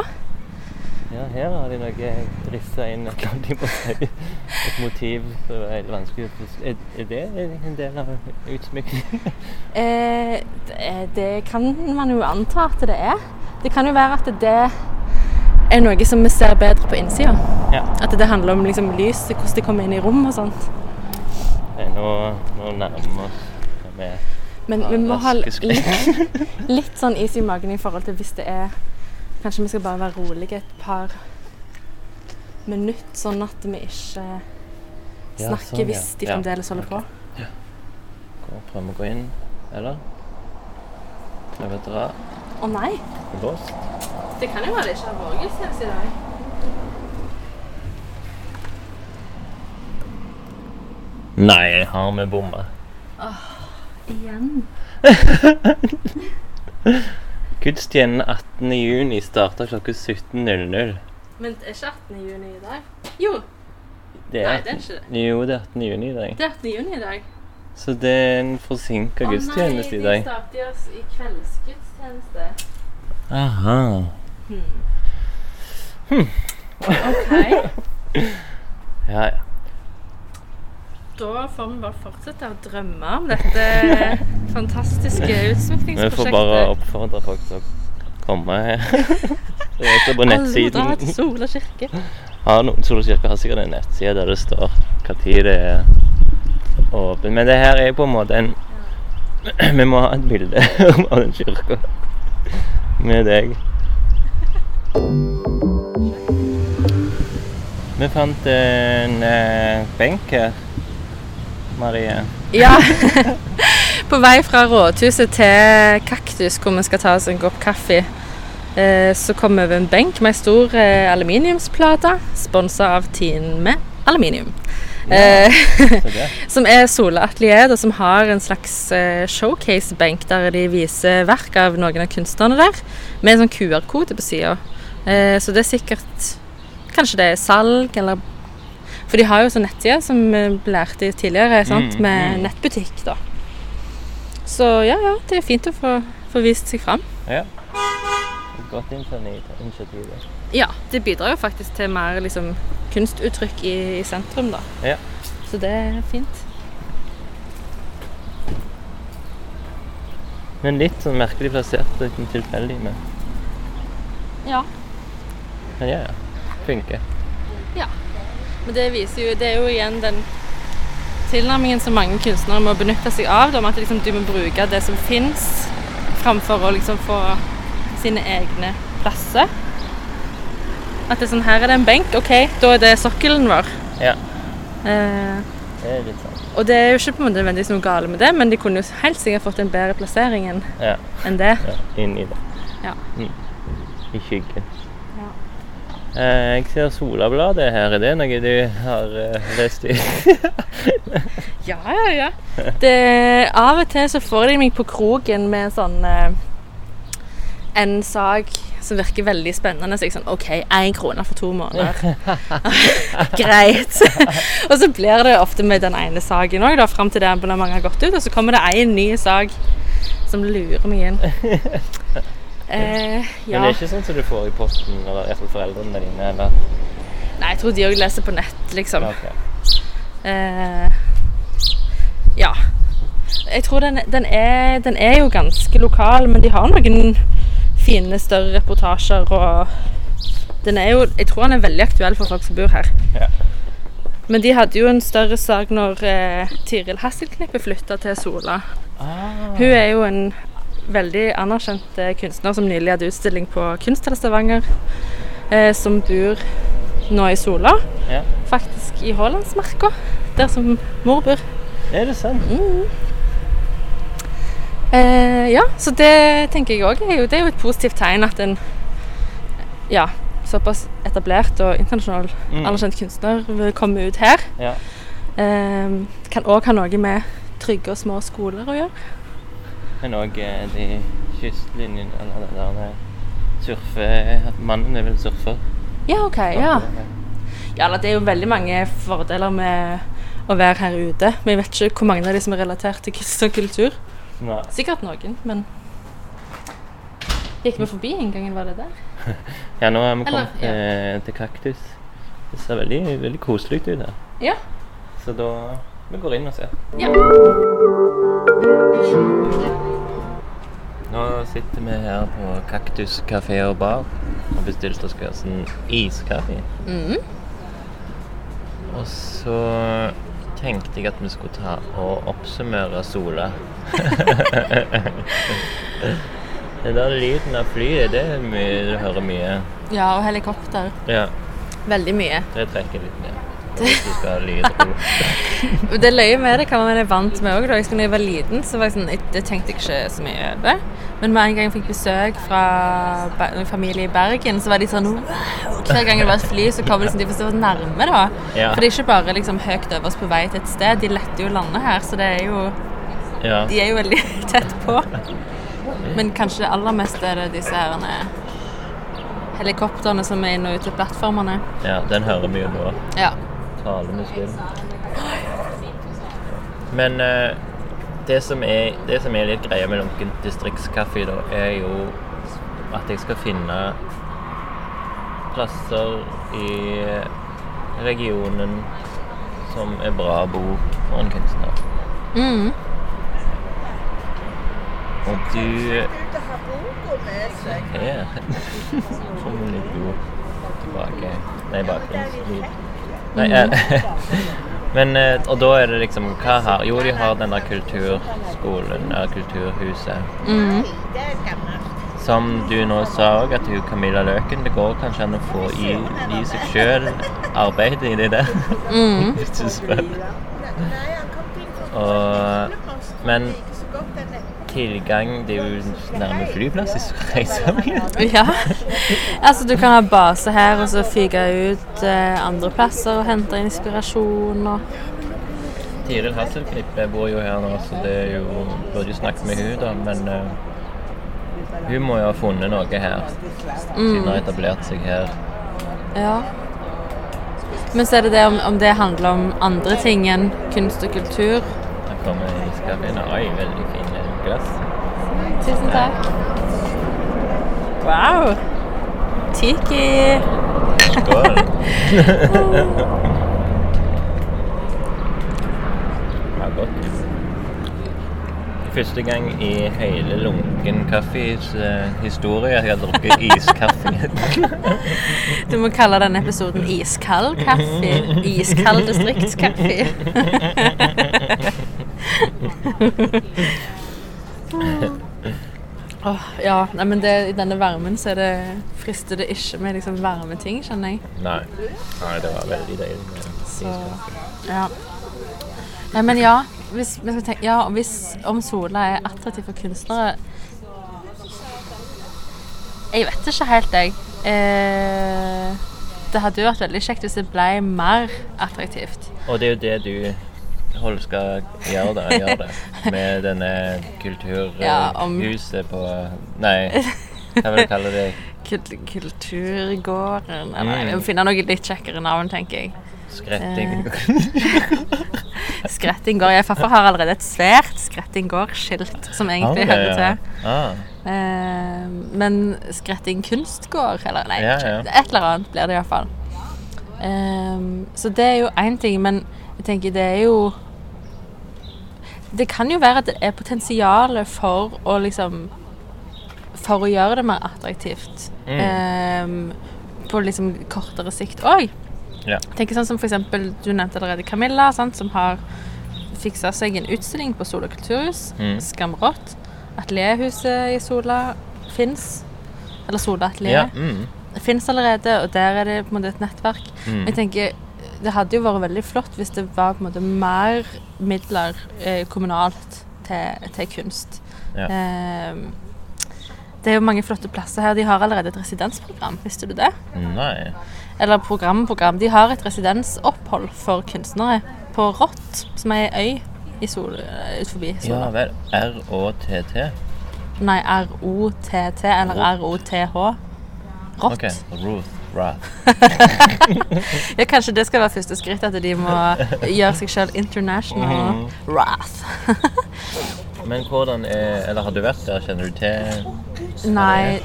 Ja, her har de noe rissa inn et si. Et motiv som er helt vanskelig. Er, er det en del av utsmykningen? Eh, det, kan man jo anta at det er. Det kan jo være at det er noe som vi ser bedre på innsida. Ja. At det handler om liksom lys, hvordan det kommer inn i rom og sånt. Nå, nå nærmer vi oss med Men vi må ha litt, litt sånn is i magen i forhold til hvis det er Kanskje vi skal bare være rolige et par minutter, sånn at vi ikke snakker Ja, snakker sånn, ja. hvis de Ja. fremdeles holder på. Gå- Prøve å gå inn, eller? Prøve å dra. Å nei! Det er låst. Det kan jo være det ikke har vært gudstjeneste i dag. Nei, har vi bomma? Igjen. Gudstjenesten 18. juni starter klokka 17.00. Men er ikke 18. juni i dag? Jo, Det Nei, er, det er ikke det. Jo, det er 18. juni i dag. det er 18. juni i dag. Så det er en forsinka gudstjeneste i Å dag. nei, de starter oss i kveldsgudstjeneste. Aha. OK. Ja, ja. Da får vi bare fortsette å drømme om dette fantastiske Vi får bare oppfordre folk til å komme her. Det er også på Alle må dra nettsiden. til Sola kirke. Ja, Sola kirke har sikkert en nettside der det står tid det er åpen. Men det her er på en måte en Vi må ha et bilde av den kirka med deg. Vi fant en eh, benk her, Marie. Ja. På vei fra rådhuset til Kaktus, hvor vi skal ta oss en kopp kaffe, eh, så kom vi over en benk med ei stor eh, aluminiumsplate, sponsa av Tine med aluminium. Ja, som er Sola Atelier, og som har en slags eh, showcase-benk der de viser verk av noen av kunstnerne der, med en sånn QR-kode på sida. Eh, så det er sikkert Kanskje det er salg, eller For de har jo sånn nettside som vi lærte tidligere, sant? Mm, med mm. nettbutikk, da. Så ja, ja, det er fint å få, få vist seg fram. Ja. Et godt initiativ. det. Ja, det bidrar jo faktisk til mer liksom, kunstuttrykk i, i sentrum, da. Ja. Så det er fint. Men litt sånn merkelig plassert litt tilfeldig. Men, Ja. men ja, ja. Funker. Men det viser jo, det er jo igjen den tilnærmingen som mange kunstnere må benytte seg av. Med at liksom, du må bruke det som fins, framfor å liksom få sine egne plasser. At det er sånn, her er det en benk, OK, da er det sokkelen vår. Ja, Eh, det er litt sant. og det er jo ikke på en måte nødvendigvis noe galt med det, men de kunne jo helt sikkert fått en bedre plassering enn Ja, det. ja inn i det. Ja. Mm. I skyggen. Eh, jeg ser Solabladet her. Er det noe du har eh, lest i? Ja, ja, ja. Det, av og til så får de meg på kroken med sånn eh, En sak som virker veldig spennende. Så jeg sånn OK, én krone for to måneder. Greit. og så blir det ofte med den ene saken òg, fram til det abonnementet har gått ut. Og så kommer det én ny sak som lurer meg inn. Eh, Men det er ikke sånn som du får i posten, eller iallfall foreldrene dine, eller? Nei, jeg tror de òg leser på nett, liksom. Okay. Eh, ja. Jeg tror den, den, er, den er jo ganske lokal, men de har noen fine, større reportasjer. Og den er jo Jeg tror den er veldig aktuell for folk som bor her. Ja. Men de hadde jo en større sak når eh, Tiril Hasselknippe flytta til Sola. Ah. Hun er jo en veldig anerkjent eh, kunstner som nylig hadde utstilling på Kunsthall Stavanger. Eh, som bor nå i Sola. Ja. Faktisk i Haalandsmarka, der som mor bor. Er det sant? Eh, ja, så det tenker jeg òg er er jo et positivt tegn at en ja, såpass etablert og internasjonal Mm. anerkjent kunstner vil komme ut her. Ja. Eh, kan òg ha noe med trygge og små skoler å gjøre. Men òg eh, de kystlinjene, eller det der surfe At mannen er vel surfer? Ja, OK. Ja. ja det er jo veldig mange fordeler med å være her ute. Men jeg vet ikke hvor mange av de som er relatert til kunst og kultur. Nei. Sikkert noen, men Gikk vi forbi inngangen, var det der? Ja, nå har vi Eller, kommet eh, til kaktus. Det ser veldig, veldig koselig ut her. Ja. Så da Vi går inn og ser. ja. Nå sitter vi her på Kaktus kafé og bar og bestilte oss oss en iskaffe. Mm. Og så tenkte jeg at vi skulle ta og oppsummere Sola. den der lyden av flyet, det er mye, du hører mye. ja, og helikopter. Ja, Veldig mye. det trekker litt ned. Hvis du skal ha lydro. Det løye med det kan man være vant med òg. Da jeg jeg var liten, så var jeg sånn, jeg, det tenkte jeg ikke så mye over. Men med en gang jeg fikk besøk fra en familie i Bergen, så var de sånn wow! Hver gang det var et fly, så kom liksom, de for så nærme, da. Ja. For det er ikke bare liksom høyt oss på vei til et sted. De letter jo landet her, så det er jo Ja. De er jo veldig tett på. Men kanskje det aller meste er det disse herrene helikoptrene som er inne og ut til plattformene. ja, den hører vi jo nå. Ja. Talende muslim. Men eh, det, som er, det som er litt greia med lunken distriktskaffe, da, er jo at jeg skal finne plasser i regionen som er bra å bo for en kunstner. Mm. Og du Se her kommer litt ord tilbake. Nei, bakgrunnslyd. Nei, jeg, men eh, Og da er det liksom Hva har Jo, de har denne kulturskolen, eller kulturhuset. Mm. Som du nå sa òg, at hun Camilla Løken Det går kanskje an å få i, i seg sjøl arbeid i det der. Mm. Hvis du spør. Og, men ikke så godt den er. Tilgang Det er jo nærme flyplass hvis du reiser mye. Ja. Altså, du kan ha base her og så fyke ut eh, andre plasser og hente inspirasjon og Tiril Hasselklipp jeg bor jo her nå, så det er jo Burde jo snakke med hun da, men eh, hun må jo ha funnet noe her. Siden hun har etablert seg her. Ja. Men så er det det om, om det handler om andre ting enn kunst og kultur. Her kommer iskaffen. Oi, veldig fine glass. Tusen takk. Wow. Tiki. Skål! Ja, godt. Første gang i hele Lunken Kaffes uh, historie jeg har drukket iskaffe. Du må kalle denne episoden Iskald kaffe. Iskald distriktskaffe. Åh, ja, nei, men det, i denne varmen så det, frister det ikke med liksom varme ting, kjenner jeg. Nei. Nei, det var veldig deilig Så, ja. Nei, Men ja, hvis, vi skal tenke, ja, hvis om Sola er attraktiv for kunstnere Jeg vet ikke helt, jeg. Eh, det hadde jo vært veldig kjekt hvis det ble mer attraktivt. Og det er jo det du Hold skal gjøre det, gjøre det. Med denne Ja, om- kulturhuset på Nei, hva vil du kalle det? Kul kulturgården Eller Mm. vi må finne noe litt kjekkere navn, tenker jeg. Skretting? Skretting gård. Jeg Farfar har allerede et svært Skretting gård-skilt, som egentlig okay, hører til. Ah, Eh, men Skretting kunstgård, eller nei, Ja, ja. et eller annet blir det iallfall. Um, så det er jo én ting, men jeg tenker det er jo Det kan jo være at det er potensial for å liksom For å gjøre det mer attraktivt. Mm. Um, på liksom kortere sikt òg. ja. Tenker sånn som for eksempel, Du nevnte allerede Camilla, sant, som har fiksa seg en utstilling på Sola kulturhus. Mm. Skamrått. Atelierhuset i Sola fins. Eller Sola atelier. ja mm. Fins allerede, og der er det på en måte et nettverk. Mm. Jeg tenker, Det hadde jo vært veldig flott hvis det var på en måte mer midler eh, kommunalt til, til kunst. Ja. Eh, det er jo mange flotte plasser her. De har allerede et residensprogram, visste du det? Nei. Eller program-program. De har et residensopphold for kunstnere på Rått, som er ei øy i Sol, ut forbi Ja Sola. vel. R-Å-T-T. Nei, R-O-T-T eller R-O-T-H. Rått. Okay. Ruth Rath. Ja, kanskje det skal være første skritt, at de må gjøre seg sjøl international Mm. wrath. Men hvordan er Eller har du vært der? Kjenner du til Nei,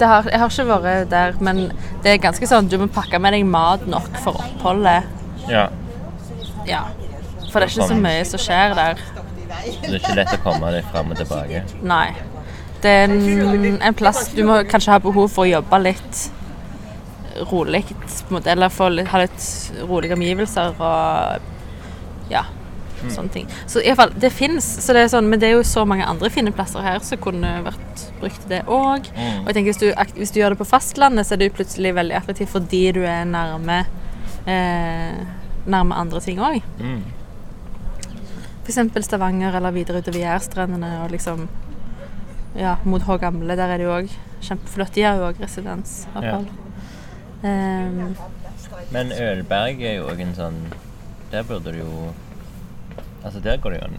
det har, jeg har ikke vært der, men det er ganske sånn du må pakke med deg mat nok for oppholdet. Ja. Ja. For det er ikke så mye som skjer der. Det er ikke lett å komme deg fram og tilbake. Nei. Det er en, en plass du må kanskje ha behov for å jobbe litt rolig, eller få litt, ha litt rolige omgivelser og ja, sånne ting. Så i hvert fall, det fins, så det sånn, men det er jo så mange andre fine plasser her som kunne vært brukt til det òg. Mm. Og jeg tenker hvis du, hvis du gjør det på fastlandet, så er det jo plutselig veldig attraktivt fordi du er nærme eh, nærme andre ting òg. Mm. F.eks. Stavanger eller videre utover Jærstrendene og liksom ja, mot Hå Gamle. Der er det jo òg kjempeflott. De har jo òg residens. i hvert Ja. Ehm, Men Ølberg er jo òg en sånn Der burde du jo Altså, der går det jo an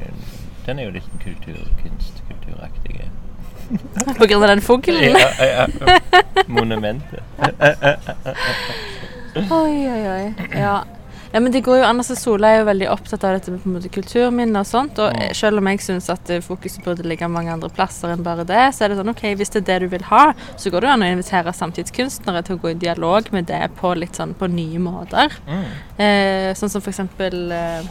Den er jo litt kultur, kunst, kulturaktig. på grunn av den fuglen. Ja, ja. Monumentet. Oi, oi, oi. Ja. Ja, men det går jo an. og Sola er jo veldig opptatt av dette med på en måte kulturminner og sånt. Og Mm. selv om jeg syns at eh, fokuset burde ligge mange andre plasser enn bare det, så er det sånn OK, hvis det er det du vil ha, så går det jo an å invitere samtidskunstnere til å gå i dialog med det på litt sånn på nye måter. Mm. Eh, sånn som for eksempel eh,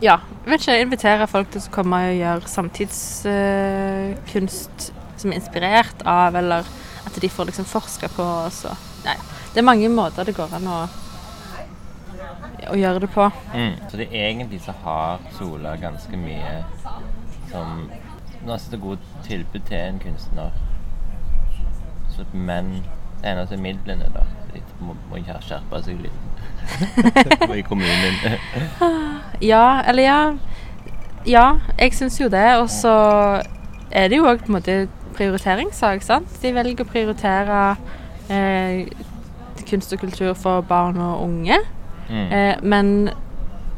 Ja, vet ikke, invitere folk til å komme og gjøre samtidskunst som er inspirert av, eller at de får liksom forske på og så Nei, det er mange måter det går an å, å gjøre det på. Mm. Så det er egentlig så har Sola ganske mye som Nesten et godt tilbud til en kunstner. Så, men det eneste er midlene, da. De må, må ikke ha seg litt i kommunen. Ja, eller ja. Ja, jeg syns jo det. Og så er det jo òg på en måte prioriteringssak, sant. De velger å prioritere eh, kunst og kultur for barn og unge. Mm. Eh, men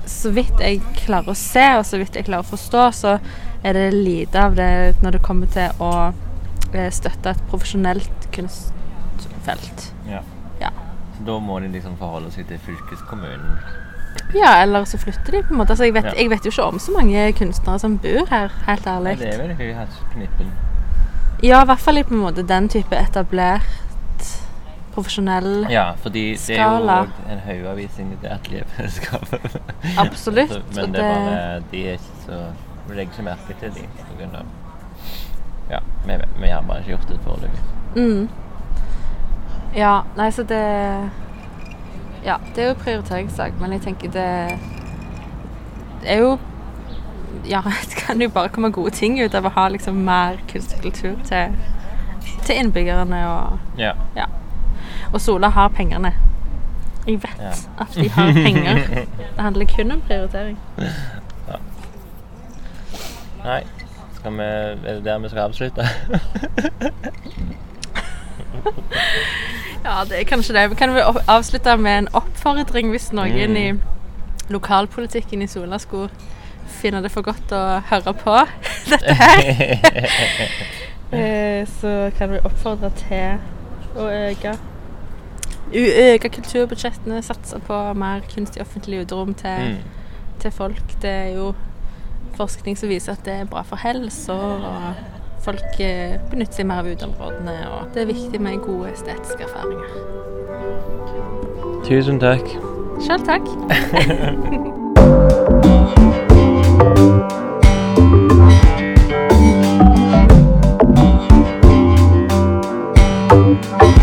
så vidt jeg klarer å se, og så vidt jeg klarer å forstå, så er det lite av det når det kommer til å eh, støtte et profesjonelt kunstfelt. Ja. Ja. Så da må de liksom forholde seg til fylkeskommunen. Ja, eller så flytter de på en måte. Altså, jeg, vet, Ja. jeg vet jo ikke om så mange kunstnere som bor her, helt ærlig. Ja, det er vel knippen Ja, i hvert fall i på en måte den type etablert profesjonell skala. Ja, fordi det er jo Skala. også det haugavisning til atelierfellesskapet. Absolutt. Men det er bare De er ikke så Vi legger ikke merke til dem på grunn av Ja, vi, vi har bare ikke gjort det foreløpig. Mm. Ja, nei, så det Ja, det er jo prioriteringssak, men jeg tenker det Det er jo Ja, det kan jo bare komme gode ting ut av å ha liksom mer kunst og kultur til, til innbyggerne og Ja. Ja. Og Sola har pengene. Jeg vet Ja. at de har penger. Det handler kun om prioritering. Nei. Skal vi, er det der vi skal avslutte? Ja, det er kanskje det. Kan vi avslutte med en oppfordring hvis noen Mm. i lokalpolitikken i Sola skulle finne det for godt å høre på dette her? Eh, Så kan vi oppfordre til å øke Øke kulturbudsjettene, satse på mer kunst i offentlig uterom til, mm. til folk. Det er jo forskning som viser at det er bra for helsa, og folk eh, benytter seg mer av uteområdene. Og det er viktig med gode estetiske erfaringer. Tusen takk. Sjøl takk. Thank